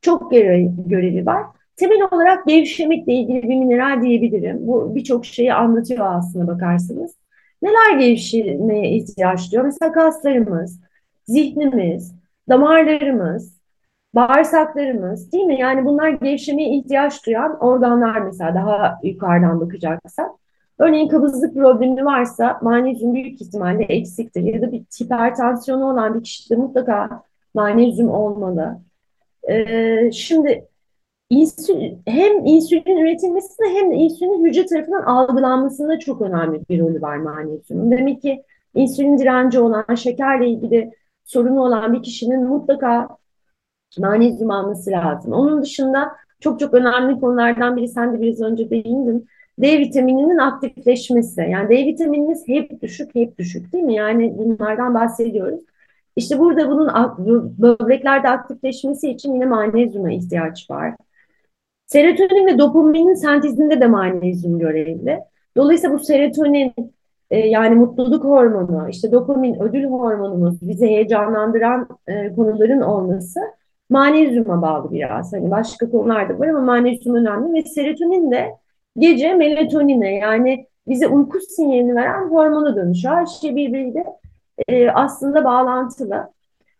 çok görevi, görevi var. Temel olarak gevşemekle ilgili bir mineral diyebilirim. Bu birçok şeyi anlatıyor aslında bakarsanız. Neler gevşemeye ihtiyaç duyuyor? Mesela kaslarımız, zihnimiz, damarlarımız, bağırsaklarımız değil mi? Yani bunlar gevşemeye ihtiyaç duyan organlar mesela daha yukarıdan bakacaksak. Örneğin kabızlık problemi varsa magnezyum büyük ihtimalle eksiktir. Ya da bir hipertansiyonu olan bir kişide mutlaka magnezyum olmalı. Ee, şimdi insülin, hem insülin üretilmesinde hem de insülin hücre tarafından algılanmasında çok önemli bir rolü var magnezyumun. Demek ki insülin direnci olan, şekerle ilgili sorunu olan bir kişinin mutlaka magnezyum alması lazım. Onun dışında çok çok önemli konulardan biri, sen de biraz önce değindin. D vitamininin aktifleşmesi. Yani D vitamininiz hep düşük, hep düşük değil mi? Yani bunlardan bahsediyoruz. İşte burada bunun böbreklerde aktifleşmesi için yine magnezyuma ihtiyaç var. Serotonin ve dopaminin sentezinde de magnezyum görevli. Dolayısıyla bu serotonin e, yani mutluluk hormonu, işte dopamin ödül hormonumuz, bizi heyecanlandıran e, konuların olması magnezyuma bağlı biraz. Hani başka konular da var ama magnezyum önemli ve serotonin de gece melatonine yani bize uyku sinyalini veren hormona dönüşüyor. Her şey birbiriyle e, aslında bağlantılı.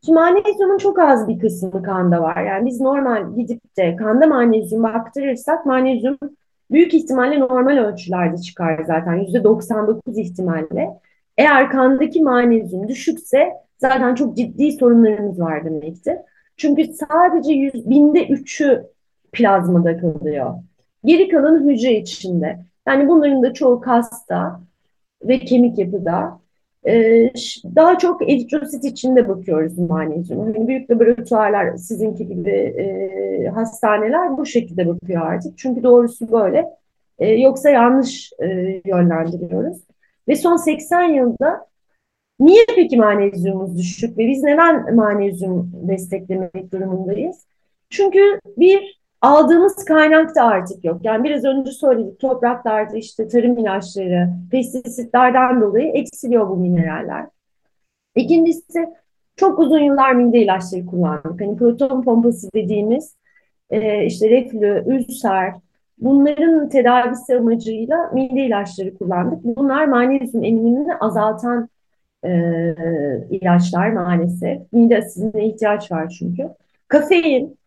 Şimdi magnezyumun çok az bir kısmı kanda var. Yani biz normal gidip de kanda magnezyum baktırırsak magnezyum büyük ihtimalle normal ölçülerde çıkar zaten. %99 ihtimalle. Eğer kandaki magnezyum düşükse zaten çok ciddi sorunlarımız var demektir. Çünkü sadece yüz, binde üçü plazmada kalıyor. Geri kalan hücre içinde. Yani bunların da çoğu kasta ve kemik yapıda. Ee, daha çok eritrosit içinde bakıyoruz magnezyum. Yani büyük laboratuvarlar sizinki gibi e, hastaneler bu şekilde bakıyor artık. Çünkü doğrusu böyle. E, yoksa yanlış e, yönlendiriyoruz. Ve son 80 yılda niye peki magnezyumumuz düşük ve biz neden magnezyum desteklemek durumundayız? Çünkü bir aldığımız kaynak da artık yok. Yani biraz önce söyledik topraklarda işte tarım ilaçları, pestisitlerden dolayı eksiliyor bu mineraller. İkincisi çok uzun yıllar mide ilaçları kullandık. Hani proton pompası dediğimiz e, işte reflü, ülser bunların tedavisi amacıyla mide ilaçları kullandık. Bunlar magnezyum emilimini azaltan e, ilaçlar maalesef. Mide asidine ihtiyaç var çünkü. Kafein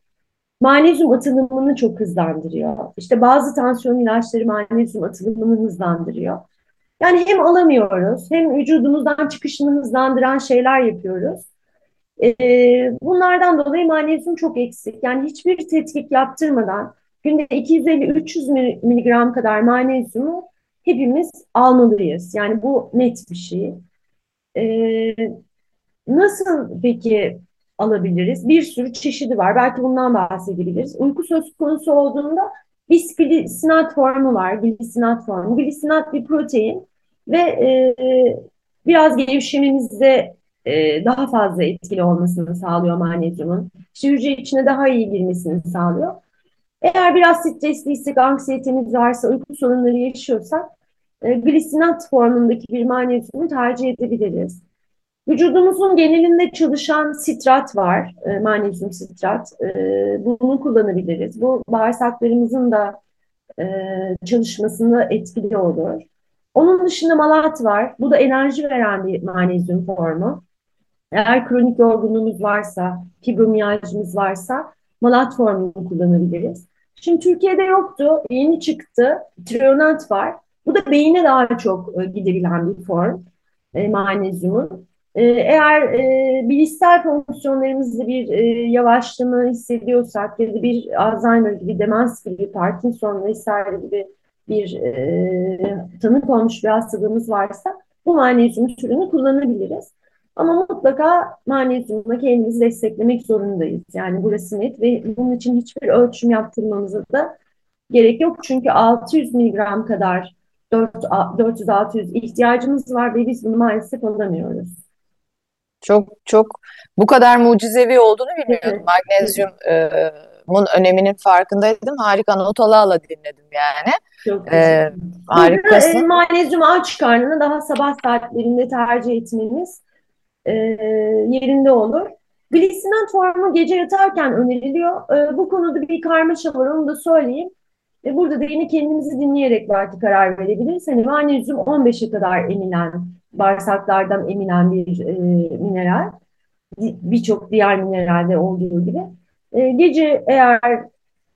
magnezyum atılımını çok hızlandırıyor. İşte bazı tansiyon ilaçları magnezyum atılımını hızlandırıyor. Yani hem alamıyoruz hem vücudumuzdan çıkışını hızlandıran şeyler yapıyoruz. Ee, bunlardan dolayı magnezyum çok eksik. Yani hiçbir tetkik yaptırmadan günde 250-300 miligram kadar magnezyumu hepimiz almalıyız. Yani bu net bir şey. Ee, nasıl peki alabiliriz? Bir sürü çeşidi var. Belki bundan bahsedebiliriz. Uyku söz konusu olduğunda bisglisinat formu var. Glisinat formu. Glisinat bir protein ve e, biraz gevşememizde e, daha fazla etkili olmasını sağlıyor magnezyumun. İşte hücre içine daha iyi girmesini sağlıyor. Eğer biraz stresliysek, anksiyetemiz varsa, uyku sorunları yaşıyorsak e, glisinat formundaki bir magnezyumu tercih edebiliriz. Vücudumuzun genelinde çalışan sitrat var, e, magnezyum sitrat. E, bunu kullanabiliriz. Bu bağırsaklarımızın da e, çalışmasını etkili olur. Onun dışında malat var. Bu da enerji veren bir magnezyum formu. Eğer kronik yorgunluğumuz varsa, fibromiyajımız varsa malat formunu kullanabiliriz. Şimdi Türkiye'de yoktu, yeni çıktı. Trionat var. Bu da beyine daha çok e, gidebilen bir form e, magnezyumun. E, eğer e, bilişsel fonksiyonlarımızda bir e, yavaşlama hissediyorsak ya da bir Alzheimer gibi, demans gibi, Parkinson vesaire gibi bir e, tanık olmuş bir hastalığımız varsa bu magnezyum türünü kullanabiliriz. Ama mutlaka magnezyumla kendimizi desteklemek zorundayız. Yani burası net ve bunun için hiçbir ölçüm yaptırmamıza da gerek yok. Çünkü 600 miligram kadar 400-600 ihtiyacımız var ve biz bunu maalesef alamıyoruz. Çok çok bu kadar mucizevi olduğunu bilmiyordum. Magnezyumun öneminin farkındaydım. Harika not ala ala dinledim yani. Çok Ee. Burada e, harikasın. magnezyumu aç karnına daha sabah saatlerinde tercih etmeniz e, yerinde olur. Glisinen formu gece yatarken öneriliyor. E, bu konuda bir karmaşa var onu da söyleyeyim. E, burada da yine kendimizi dinleyerek belki karar verebiliriz. Hani magnezyum 15'e kadar emilen, bağırsaklardan emilen bir e, mineral. Birçok diğer mineralde olduğu gibi. E, gece eğer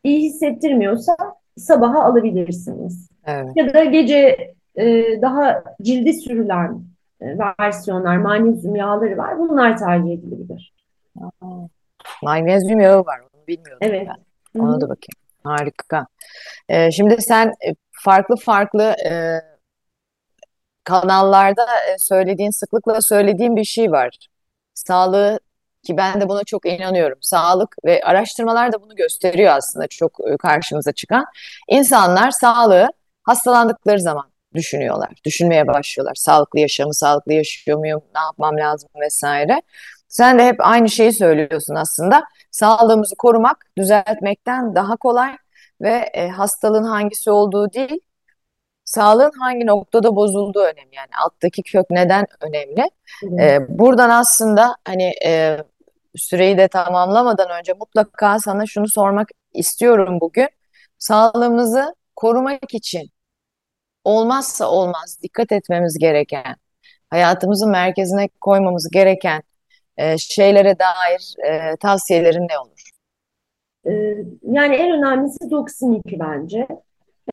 iyi hissettirmiyorsa sabaha alabilirsiniz. Evet. Ya da gece e, daha cildi sürülen e, versiyonlar, magnezyum yağları var. Bunlar tercih edilebilir. Aa, Magnezyum yağı var. Onu bilmiyordum Evet. ben. Ona hı. da bakayım. Harika. Ee, şimdi sen e, farklı farklı e, kanallarda e, söylediğin, sıklıkla söylediğin bir şey var. Sağlığı ki ben de buna çok inanıyorum. Sağlık ve araştırmalar da bunu gösteriyor aslında çok e, karşımıza çıkan. İnsanlar sağlığı hastalandıkları zaman düşünüyorlar, düşünmeye başlıyorlar. Sağlıklı yaşamı, sağlıklı yaşıyor muyum, ne yapmam lazım vesaire. Sen de hep aynı şeyi söylüyorsun aslında. Sağlığımızı korumak, düzeltmekten daha kolay ve e, hastalığın hangisi olduğu değil, Sağlığın hangi noktada bozulduğu önemli. Yani alttaki kök neden önemli. Ee, buradan aslında hani e, süreyi de tamamlamadan önce mutlaka sana şunu sormak istiyorum bugün. Sağlığımızı korumak için olmazsa olmaz dikkat etmemiz gereken, hayatımızın merkezine koymamız gereken e, şeylere dair e, tavsiyelerin ne olur? E, yani en önemlisi toksin yükü bence.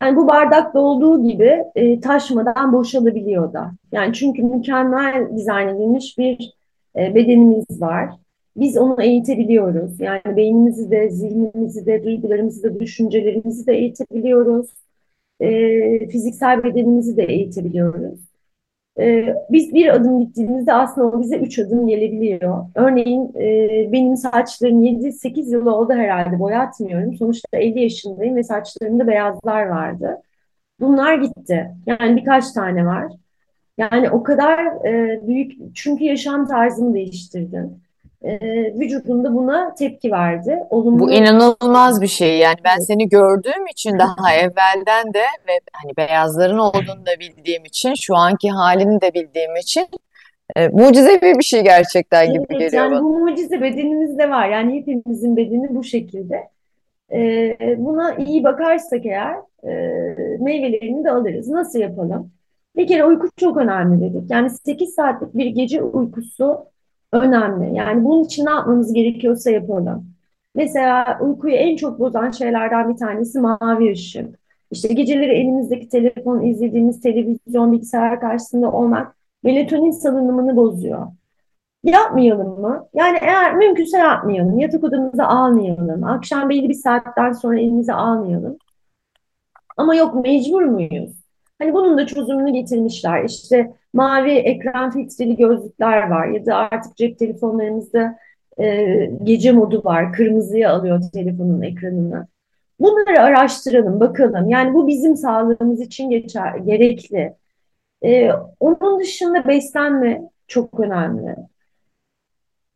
Yani bu bardak dolduğu gibi e, taşmadan boşalabiliyor da. Yani çünkü mükemmel dizayn edilmiş bir e, bedenimiz var. Biz onu eğitebiliyoruz. Yani beynimizi de, zihnimizi de, duygularımızı da, düşüncelerimizi de eğitebiliyoruz. E, fiziksel bedenimizi de eğitebiliyoruz. E, biz bir adım gittiğimizde aslında o bize üç adım gelebiliyor. Örneğin e, benim saçlarım 7-8 yıl oldu herhalde boyatmıyorum. Sonuçta 50 yaşındayım ve saçlarımda beyazlar vardı. Bunlar gitti. Yani birkaç tane var. Yani o kadar e, büyük çünkü yaşam tarzımı değiştirdim. E, vücudum da buna tepki verdi. Bu Olumlu. inanılmaz bir şey. Yani ben seni gördüğüm için daha evvelden de ve hani beyazların olduğunu da bildiğim için, şu anki halini de bildiğim için e, mucizevi bir şey gerçekten gibi evet geliyor yani bana. bu mucize bedenimizde var. Yani hepimizin bedeni bu şekilde. E, buna iyi bakarsak eğer e, meyvelerini de alırız. Nasıl yapalım? Bir kere uyku çok önemli dedik. Yani 8 saatlik bir gece uykusu önemli. Yani bunun için ne yapmamız gerekiyorsa yapalım. Mesela uykuyu en çok bozan şeylerden bir tanesi mavi ışık. İşte geceleri elimizdeki telefon, izlediğimiz televizyon, bilgisayar karşısında olmak melatonin salınımını bozuyor. Yapmayalım mı? Yani eğer mümkünse yapmayalım. Yatak odamıza almayalım. Akşam belli bir saatten sonra elimize almayalım. Ama yok mecbur muyuz? Hani bunun da çözümünü getirmişler. İşte mavi ekran filtreli gözlükler var ya da artık cep telefonlarımızda e, gece modu var. Kırmızıya alıyor telefonun ekranını. Bunları araştıralım, bakalım. Yani bu bizim sağlığımız için geçer, gerekli. E, onun dışında beslenme çok önemli.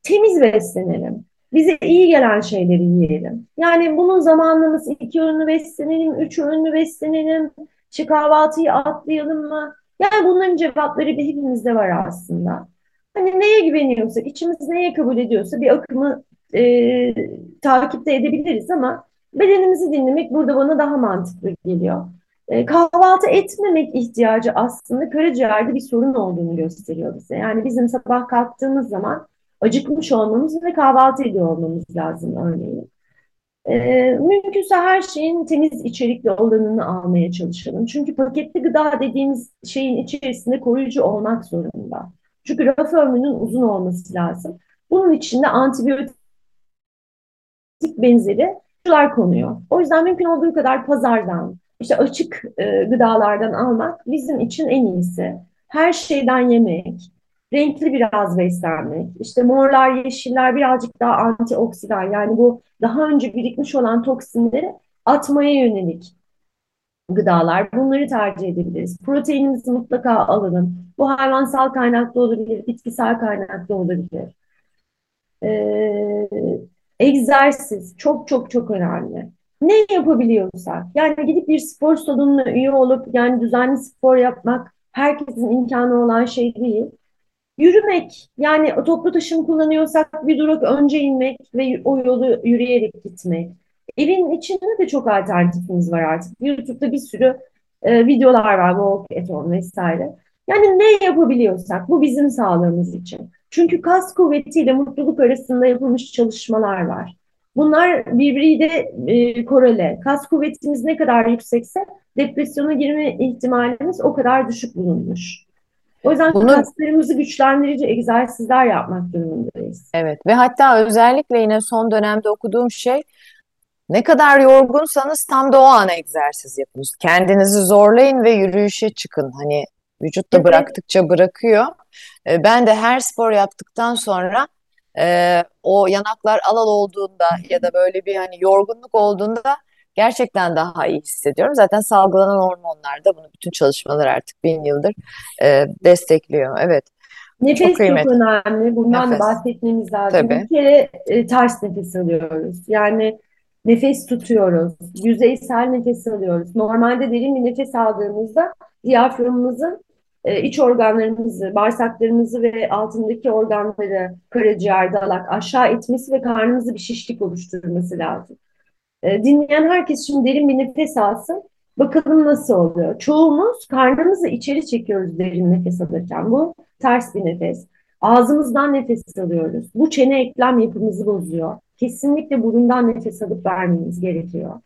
Temiz beslenelim. Bize iyi gelen şeyleri yiyelim. Yani bunun zamanlaması iki öğünlü beslenelim, üç öğünlü beslenelim, işte kahvaltıyı atlayalım mı? Yani bunların cevapları da hepimizde var aslında. Hani neye güveniyorsak, içimiz neye kabul ediyorsa bir akımı e, takipte edebiliriz ama bedenimizi dinlemek burada bana daha mantıklı geliyor. E, kahvaltı etmemek ihtiyacı aslında karaciğerde bir sorun olduğunu gösteriyor bize. Yani bizim sabah kalktığımız zaman acıkmış olmamız ve kahvaltı ediyor olmamız lazım örneğin. E, mümkünse her şeyin temiz içerikli olanını almaya çalışalım. Çünkü paketli gıda dediğimiz şeyin içerisinde koruyucu olmak zorunda. Çünkü raf ömrünün uzun olması lazım. Bunun içinde antibiyotik benzeri sular konuyor. O yüzden mümkün olduğu kadar pazardan, işte açık e, gıdalardan almak bizim için en iyisi. Her şeyden yemek, renkli biraz beslenmek, işte morlar, yeşiller birazcık daha antioksidan yani bu daha önce birikmiş olan toksinleri atmaya yönelik gıdalar. Bunları tercih edebiliriz. Proteinimizi mutlaka alalım. Bu hayvansal kaynaklı olabilir, bitkisel kaynaklı olabilir. Ee, egzersiz çok çok çok önemli. Ne yapabiliyorsak, yani gidip bir spor salonuna üye olup yani düzenli spor yapmak herkesin imkanı olan şey değil. Yürümek, yani toplu taşım kullanıyorsak bir durak önce inmek ve o yolu yürüyerek gitmek. Evin içinde de çok alternatifimiz var artık. YouTube'da bir sürü e, videolar var, walk at home vesaire. Yani ne yapabiliyorsak bu bizim sağlığımız için. Çünkü kas kuvvetiyle mutluluk arasında yapılmış çalışmalar var. Bunlar birbiriyle e, korele. Kas kuvvetimiz ne kadar yüksekse depresyona girme ihtimalimiz o kadar düşük bulunmuş. O yüzden Bunu kaslarımızı güçlendirici egzersizler yapmak durumundayız. evet ve hatta özellikle yine son dönemde okuduğum şey ne kadar yorgunsanız tam da o an egzersiz yapın. Kendinizi zorlayın ve yürüyüşe çıkın. Hani vücut da Evet, bıraktıkça bırakıyor. E, Ben de her spor yaptıktan sonra e, o yanaklar alal olduğunda ya da böyle bir hani yorgunluk olduğunda gerçekten daha iyi hissediyorum. Zaten salgılanan hormonlar da bunu bütün çalışmalar artık bin yıldır e, destekliyor. Evet, çok Nefes çok kıymetli. önemli. Bundan da Nefes. bahsetmemiz lazım. Bir Tabii. kere e, ters nefes alıyoruz. Yani nefes tutuyoruz. Yüzeysel nefes alıyoruz. Normalde derin bir nefes aldığımızda diyaframımızın e, iç organlarımızı, bağırsaklarımızı ve altındaki organları, karaciğer, dalak aşağı itmesi ve karnımızı bir şişlik oluşturması lazım. E, dinleyen herkes şimdi derin bir nefes alsın. Bakalım nasıl oluyor. Çoğumuz karnımızı içeri çekiyoruz derin nefes alırken. Bu ters bir nefes. Ağzımızdan nefes alıyoruz. Bu çene eklem yapımızı bozuyor. Kesinlikle burundan nefes alıp vermemiz gerekiyor.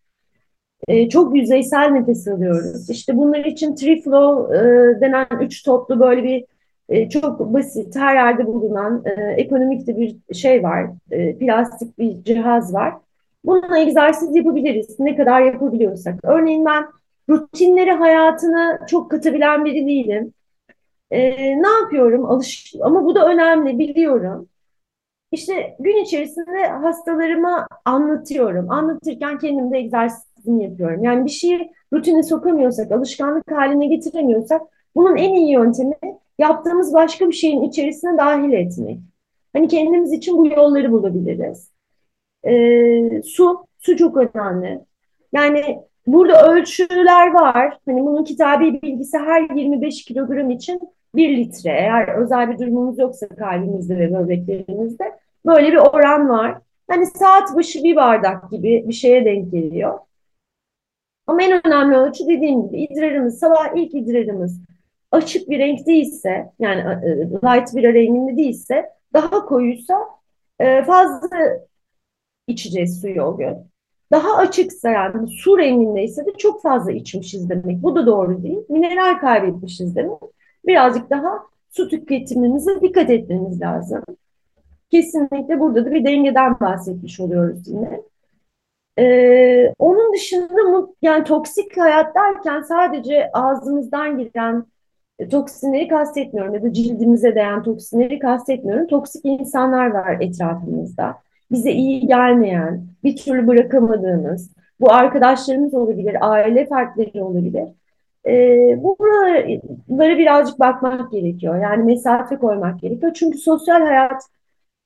E, çok yüzeysel nefes alıyoruz. İşte bunlar için Tree Flow e, denen üç toplu böyle bir e, çok basit her yerde bulunan e, ekonomik de bir şey var. E, plastik bir cihaz var. Bununla egzersiz yapabiliriz. Ne kadar yapabiliyorsak. Örneğin ben rutinleri hayatına çok katabilen biri değilim. E, ne yapıyorum? Alış ama bu da önemli biliyorum. İşte gün içerisinde hastalarıma anlatıyorum. Anlatırken kendim de egzersizini yapıyorum. Yani bir şeyi rutine sokamıyorsak, alışkanlık haline getiremiyorsak bunun en iyi yöntemi yaptığımız başka bir şeyin içerisine dahil etmek. Hani kendimiz için bu yolları bulabiliriz. Ee, su, su çok önemli. Yani burada ölçüler var. Hani bunun kitabi bilgisi her 25 kilogram için bir litre. Eğer özel bir durumumuz yoksa kalbimizde ve böbreklerimizde böyle bir oran var. Hani saat başı bir bardak gibi bir şeye denk geliyor. Ama en önemli ölçü dediğim gibi idrarımız, sabah ilk idrarımız açık bir renk değilse, yani e, light bir renginde değilse, daha koyuysa e, fazla içeceğiz suyu o gün. Daha açıksa yani su rengindeyse de çok fazla içmişiz demek. Bu da doğru değil. Mineral kaybetmişiz demek. Birazcık daha su tüketimimize dikkat etmemiz lazım. Kesinlikle burada da bir dengeden bahsetmiş oluyoruz yine. Ee, onun dışında yani toksik hayat derken sadece ağzımızdan giren e, toksinleri kastetmiyorum ya da cildimize değen toksinleri kastetmiyorum. Toksik insanlar var etrafımızda. Bize iyi gelmeyen, bir türlü bırakamadığımız, bu arkadaşlarımız olabilir, aile fertleri olabilir. Ee, buralara birazcık bakmak gerekiyor. Yani mesafe koymak gerekiyor. Çünkü sosyal hayat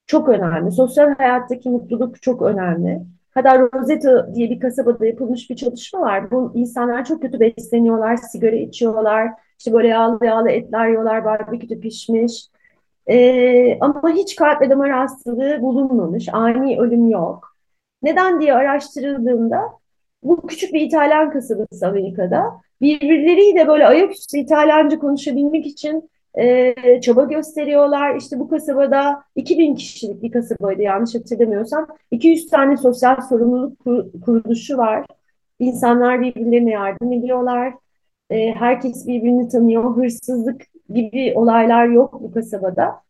çok önemli. Sosyal hayattaki mutluluk çok önemli. Hatta Roseto diye bir kasabada yapılmış bir çalışma var. Bu insanlar çok kötü besleniyorlar, sigara içiyorlar, işte böyle yağlı yağlı etler yiyorlar, barbeküde pişmiş. Ee, ama hiç kalp ve damar hastalığı bulunmamış, ani ölüm yok. Neden diye araştırıldığında Bu küçük bir İtalyan kasabası Amerika'da. Birbirleriyle böyle ayaküstü İtalyanca konuşabilmek için e, çaba gösteriyorlar. İşte bu kasabada 2000 kişilik bir kasabaydı yanlış hatırlamıyorsam. 200 tane sosyal sorumluluk kuruluşu var. İnsanlar birbirlerine yardım ediyorlar. E, herkes birbirini tanıyor. Hırsızlık gibi olaylar yok bu kasabada.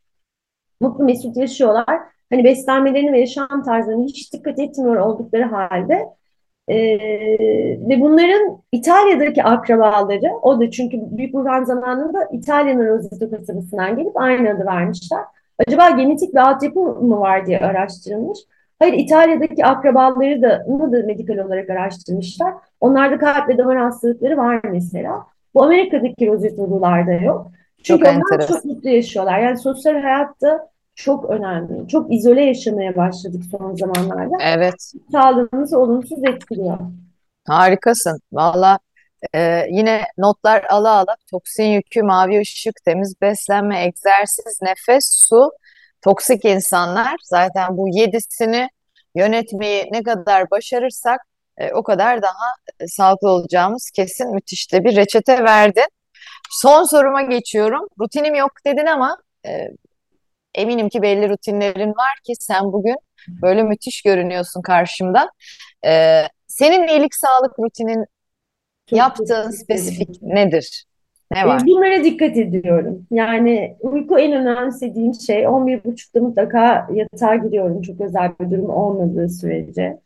Mutlu mesut yaşıyorlar. Hani beslenmelerini ve yaşam tarzlarını hiç dikkat etmiyor oldukları halde ee, ve bunların İtalya'daki akrabaları, o da çünkü Büyük Burhan zamanında İtalya'nın Roseto kasabasından gelip aynı adı vermişler. Acaba genetik bir altyapı mı var diye araştırılmış. Hayır, İtalya'daki akrabaları da, onu da medikal olarak araştırmışlar. Onlarda kalp ve damar hastalıkları var mesela. Bu Amerika'daki Roseto'lularda yok. Çünkü çok onlar enteresan. çok mutlu yaşıyorlar. Yani sosyal hayatta çok önemli. Çok izole yaşamaya başladık son zamanlarda. Evet. Sağlığımızı olumsuz etkiliyor. Harikasın. Valla e, yine notlar ala ala toksin yükü, mavi ışık, temiz beslenme, egzersiz, nefes, su, toksik insanlar. Zaten bu yedisini yönetmeyi ne kadar başarırsak e, o kadar daha e, sağlıklı olacağımız kesin müthiş de bir reçete verdin. Son soruma geçiyorum. Rutinim yok dedin ama e, eminim ki belli rutinlerin var ki sen bugün böyle müthiş görünüyorsun karşımda. E, senin iyilik sağlık rutinin Çok yaptığın spesifik nedir? Ne E, var? Bunlara dikkat ediyorum. Yani uyku en önemsediğim şey. 11.30'da mutlaka yatağa giriyorum çok özel bir durum olmadığı sürece.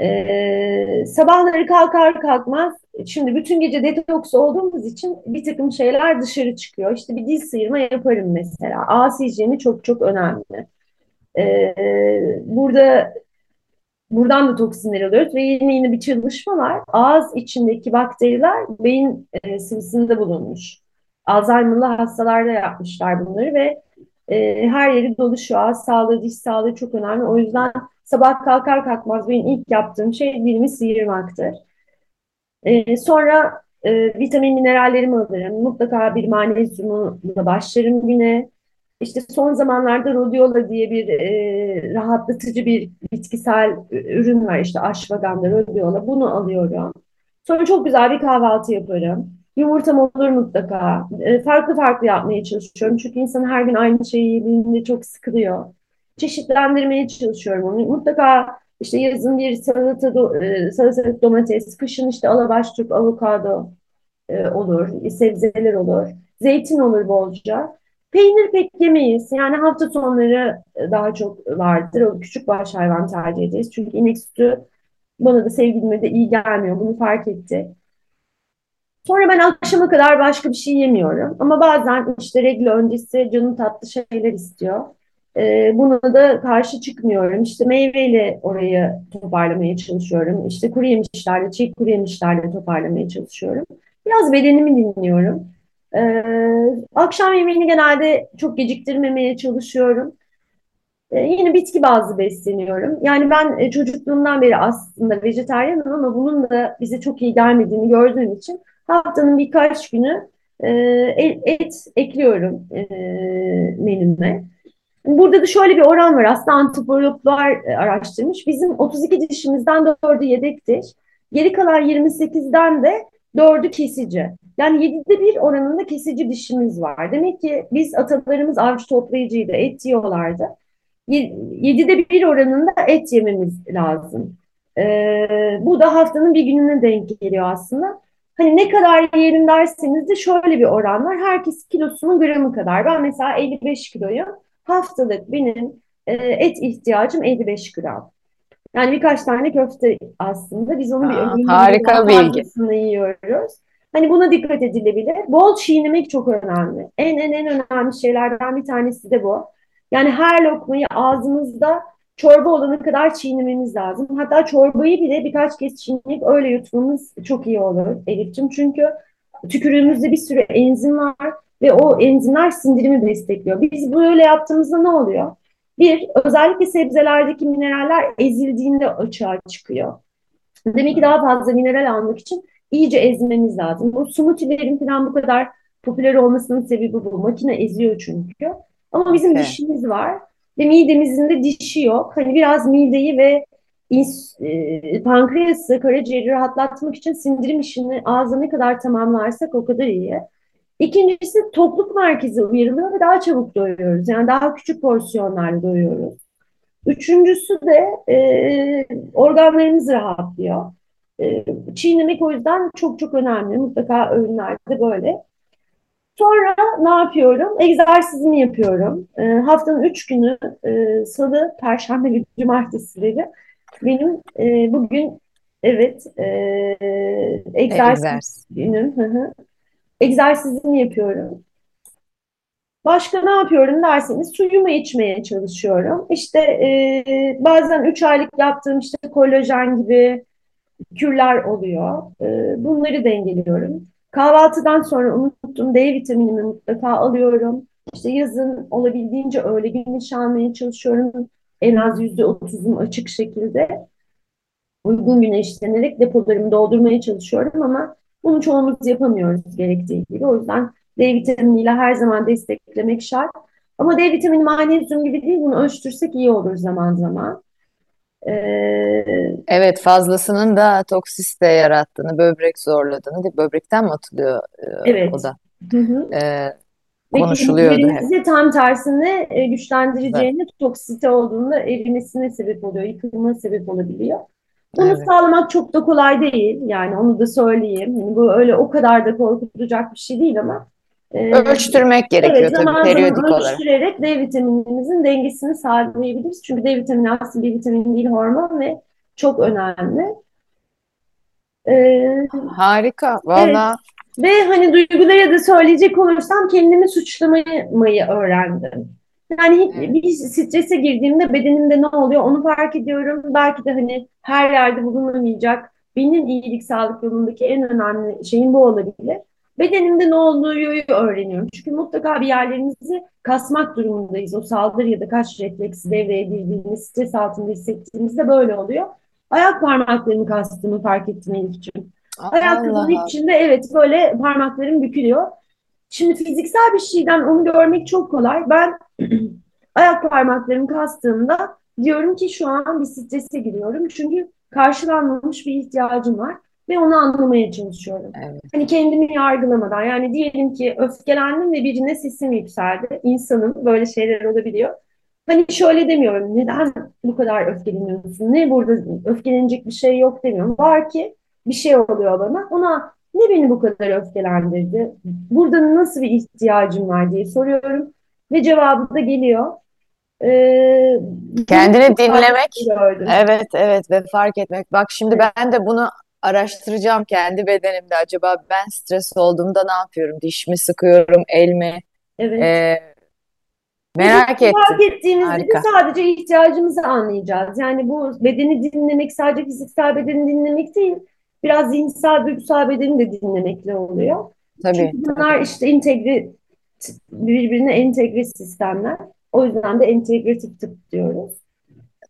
E, sabahları kalkar kalkmaz, şimdi bütün gece detoks olduğumuz için bir takım şeyler dışarı çıkıyor. İşte bir dil sıyırma yaparım mesela. Ağız hijyeni çok çok önemli. E, burada Buradan da toksinler alıyoruz ve yeni yeni bir çalışma var. Ağız içindeki bakteriler beyin e, sıvısında bulunmuş. Alzheimer'lı hastalarda yapmışlar bunları ve e, her yeri dolu şu ağız sağlığı, diş sağlığı çok önemli. O yüzden sabah kalkar kalkmaz benim ilk yaptığım şey dilimi sıyırmaktır. E, sonra e, vitamin minerallerimi alırım. Mutlaka bir magnezyumla başlarım güne. İşte son zamanlarda rhodiola diye bir e, rahatlatıcı bir bitkisel ürün var işte ashwagandha, rhodiola. Bunu alıyorum. Sonra çok güzel bir kahvaltı yaparım. Yumurtam olur mutlaka. E, farklı farklı yapmaya çalışıyorum. Çünkü insan her gün aynı şeyi yediğinde çok sıkılıyor. Çeşitlendirmeye çalışıyorum onu. Mutlaka işte yazın bir salata, do, e, salatalık domates, kışın işte alabaş avokado e, olur, sebzeler olur. Zeytin olur bolca. Peynir pek yemeyiz. Yani hafta sonları daha çok vardır. O küçük baş hayvan tercih ederiz. Çünkü inek sütü bana da sevgilime de iyi gelmiyor. Bunu fark etti. Sonra ben akşama kadar başka bir şey yemiyorum. Ama bazen işte regl öncesi canım tatlı şeyler istiyor. Ee, buna da karşı çıkmıyorum. İşte meyveyle orayı toparlamaya çalışıyorum. İşte kuru yemişlerle, çiğ kuru yemişlerle toparlamaya çalışıyorum. Biraz bedenimi dinliyorum. Ee, akşam yemeğini genelde çok geciktirmemeye çalışıyorum. Ee, yine bitki bazlı besleniyorum. Yani ben e, çocukluğumdan beri aslında vejetaryenim ama bunun da bize çok iyi gelmediğini gördüğüm için haftanın birkaç günü e, et ekliyorum e, menüme. Burada da şöyle bir oran var. Aslında antropologlar e, araştırmış. Bizim 32 dişimizden 4'ü yedektir. Geri kalan 28'den de 4'ü kesici. Yani 7'de bir oranında kesici dişimiz var. Demek ki biz atalarımız avcı toplayıcıydı, et yiyorlardı. 7'de bir oranında et yememiz lazım. Ee, bu da haftanın bir gününe denk geliyor aslında. Hani ne kadar yiyelim derseniz de şöyle bir oran var. Herkes kilosunun gramı kadar. Ben mesela 55 kiloyu haftalık benim e, et ihtiyacım 55 gram. Yani birkaç tane köfte aslında. Biz onu bir Aa, ömrümüzde harika bilgi. yiyoruz. Hani buna dikkat edilebilir. Bol çiğnemek çok önemli. En en en önemli şeylerden bir tanesi de bu. Yani her lokmayı ağzımızda çorba olana kadar çiğnememiz lazım. Hatta çorbayı bile birkaç kez çiğneyip öyle yutmamız çok iyi olur Elif'ciğim. Çünkü tükürüğümüzde bir sürü enzim var ve o enzimler sindirimi destekliyor. Biz böyle yaptığımızda ne oluyor? Bir, özellikle sebzelerdeki mineraller ezildiğinde açığa çıkıyor. Demek ki daha fazla mineral almak için iyice ezmemiz lazım. Bu smoothie'lerin falan bu kadar popüler olmasının sebebi bu. Makine eziyor çünkü. Ama bizim Okay. dişimiz var ve midemizin de dişi yok. Hani biraz mideyi ve ins- e, pankreası, karaciğeri rahatlatmak için sindirim işini ağızda ne kadar tamamlarsak o kadar iyi. İkincisi tokluk merkezi uyarılıyor ve daha çabuk doyuyoruz. Yani daha küçük porsiyonlarla doyuyoruz. Üçüncüsü de e, organlarımız rahatlıyor. E, çiğnemek o yüzden çok çok önemli. Mutlaka öğünlerde böyle. Sonra ne yapıyorum? Egzersizimi yapıyorum. E, haftanın üç günü e, salı, perşembe ve cumartesileri benim e, bugün evet e, egzersiz Egzersiz. günüm. Hı hı. Egzersizimi yapıyorum. Başka ne yapıyorum derseniz suyumu içmeye çalışıyorum. İşte e, bazen 3 aylık yaptığım işte kolajen gibi kürler oluyor. E, bunları dengeliyorum. Kahvaltıdan sonra unuttum D vitaminimi mutlaka alıyorum. İşte yazın olabildiğince öğle güneşi almaya çalışıyorum. En az yüzde otuzum açık şekilde uygun güneşlenerek depolarımı doldurmaya çalışıyorum ama bunu çoğumuz yapamıyoruz gerektiği gibi. O yüzden D vitaminiyle her zaman desteklemek şart. Ama D vitamini magnezyum gibi değil, bunu ölçtürsek iyi olur zaman zaman. Ee, Evet fazlasının da toksiste yarattığını, böbrek zorladığını, değil, böbrekten mi atılıyor e, o evet. da Hı hı. e, Ve konuşuluyordu hep. kemiklerimizi tam tersine e, güçlendireceğini, toksite olduğunda erimesine sebep oluyor, yıkılmasına sebep olabiliyor. Bunu Evet. sağlamak çok da kolay değil. Yani onu da söyleyeyim. Hani bu öyle o kadar da korkutacak bir şey değil ama e, Ölçtürmek gerekiyor Evet, tabii periyodik olarak. ölçtürerek D vitaminimizin dengesini sağlayabiliriz. Çünkü D vitamini aslında bir vitamin değil, hormon ve çok önemli. Ee, Harika. evet. Valla Ve hani duygulara da söyleyecek olursam kendimi suçlamayı öğrendim. Yani evet. bir strese girdiğimde bedenimde ne oluyor onu fark ediyorum. Belki de hani her yerde bulunamayacak benim iyilik sağlık yolundaki en önemli şeyim bu olabilir. Bedenimde ne olduğu öğreniyorum. Çünkü mutlaka bir yerlerimizi kasmak durumundayız. O saldırı ya da kaç refleksi devreye girdiğinde, stres altında hissettiğimizde böyle oluyor. Ayak parmaklarımı kastığımı fark ettim Elif'ciğim. Ayakkabının içinde evet böyle parmaklarım bükülüyor. Şimdi fiziksel bir şeyden onu görmek çok kolay. Ben [clears throat] ayak parmaklarımı kastığımda diyorum ki şu an bir strese giriyorum. Çünkü karşılanmamış bir ihtiyacım var ve onu anlamaya çalışıyorum. Evet. Hani kendimi yargılamadan yani diyelim ki öfkelendim ve birine sesim yükseldi. İnsanın böyle şeyler olabiliyor. Hani şöyle demiyorum neden bu kadar öfkeleniyorsun? Ne burada öfkelenecek bir şey yok demiyorum. Var ki bir şey oluyor bana. Ona ne beni bu kadar öfkelendirdi? Burada nasıl bir ihtiyacım var diye soruyorum. Ve cevabı da geliyor. Ee, Kendini dinlemek. Evet, evet ve fark etmek. Bak şimdi Evet, ben de bunu araştıracağım kendi bedenimde. Acaba ben stres olduğumda ne yapıyorum? Diş mi sıkıyorum, el mi? evet. Ee, merak fark ettim. ettiğimizde de Harika. sadece ihtiyacımızı anlayacağız. Yani bu bedeni dinlemek sadece fiziksel bedeni dinlemek değil, biraz zihinsel, duygusal bedeni de dinlemekle oluyor. Tabii, Çünkü tabii. bunlar işte entegre, birbirine entegre sistemler. O yüzden de entegratif tıp diyoruz.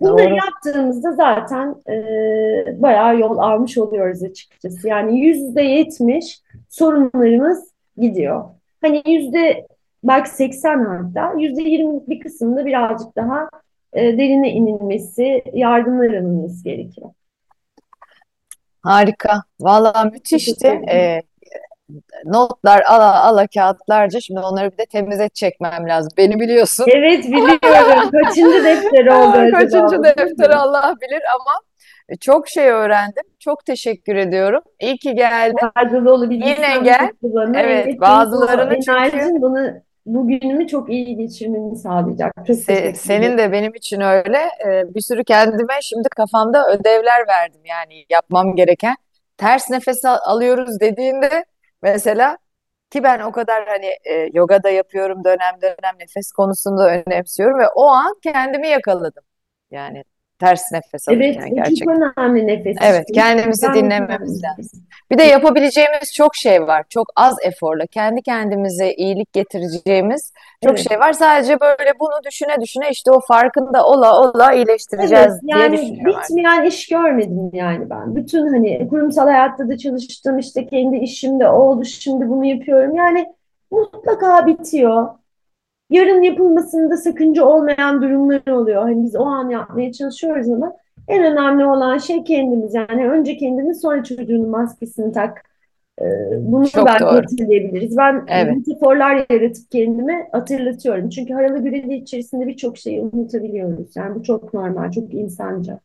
Bunları Doğru. yaptığımızda zaten e, bayağı yol almış oluyoruz açıkçası. Yani yüzde yetmiş sorunlarımız gidiyor. Hani yüzde belki 80 hatta yüzde yirmilik bir kısımda birazcık daha e, derine inilmesi, yardımlar alınması gerekiyor. Harika. Vallahi Teşekkür müthişti. Ee, notlar ala ala kağıtlarca. Şimdi onları bir de temize çekmem lazım. Beni biliyorsun. Evet biliyorum. [laughs] Kaçıncı defteri oldu Kaçıncı defteri? Allah bilir ama çok şey öğrendim. Çok teşekkür ediyorum. İyi ki geldin. Faydalı olabildiysem Yine gel. Evet, Evet, bazılarını çünkü bunu, bu günümü çok iyi geçirmemi sağlayacak. Çok se- senin de benim için öyle. Ee, bir sürü kendime şimdi kafamda ödevler verdim yani yapmam gereken. Ters nefes al- alıyoruz dediğinde mesela ki ben o kadar hani e, yoga da yapıyorum dönem dönem nefes konusunda önemsiyorum ve o an kendimi yakaladım. Yani ters nefes Evet, alırken bu çok gerçekten. önemli nefes Evet, kendimizi Gerçekten dinlememiz lazım. Bir de yapabileceğimiz çok şey var. Çok az eforla kendi kendimize iyilik getireceğimiz çok Evet. şey var. Sadece böyle bunu düşüne düşüne işte o farkında ola ola Evet, iyileştireceğiz diye yani düşünüyorum bitmeyen iş görmedim yani ben. Bütün hani kurumsal hayatta da çalıştım, işte kendi işimde oldu, şimdi bunu yapıyorum. Yani mutlaka bitiyor. Yarın yapılmasında sakınca olmayan durumlar oluyor. Hani biz o an yapmaya çalışıyoruz ama En önemli olan şey kendimiz. Yani önce kendimiz sonra çocuğunun maskesini tak. Ee, Bunu Çok belki doğru. hatırlayabiliriz. Ben Evet. metaforlar yaratıp kendime hatırlatıyorum. Çünkü haralı güreli içerisinde birçok şeyi unutabiliyoruz. Yani bu çok normal, çok insanca.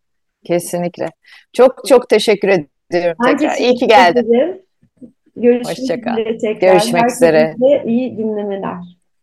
Kesinlikle. Çok çok teşekkür ediyorum Ben tekrar. İyi ki geldin. ederim. Görüşmek üzere tekrar. Görüşmek Herkese üzere. iyi dinlemeler.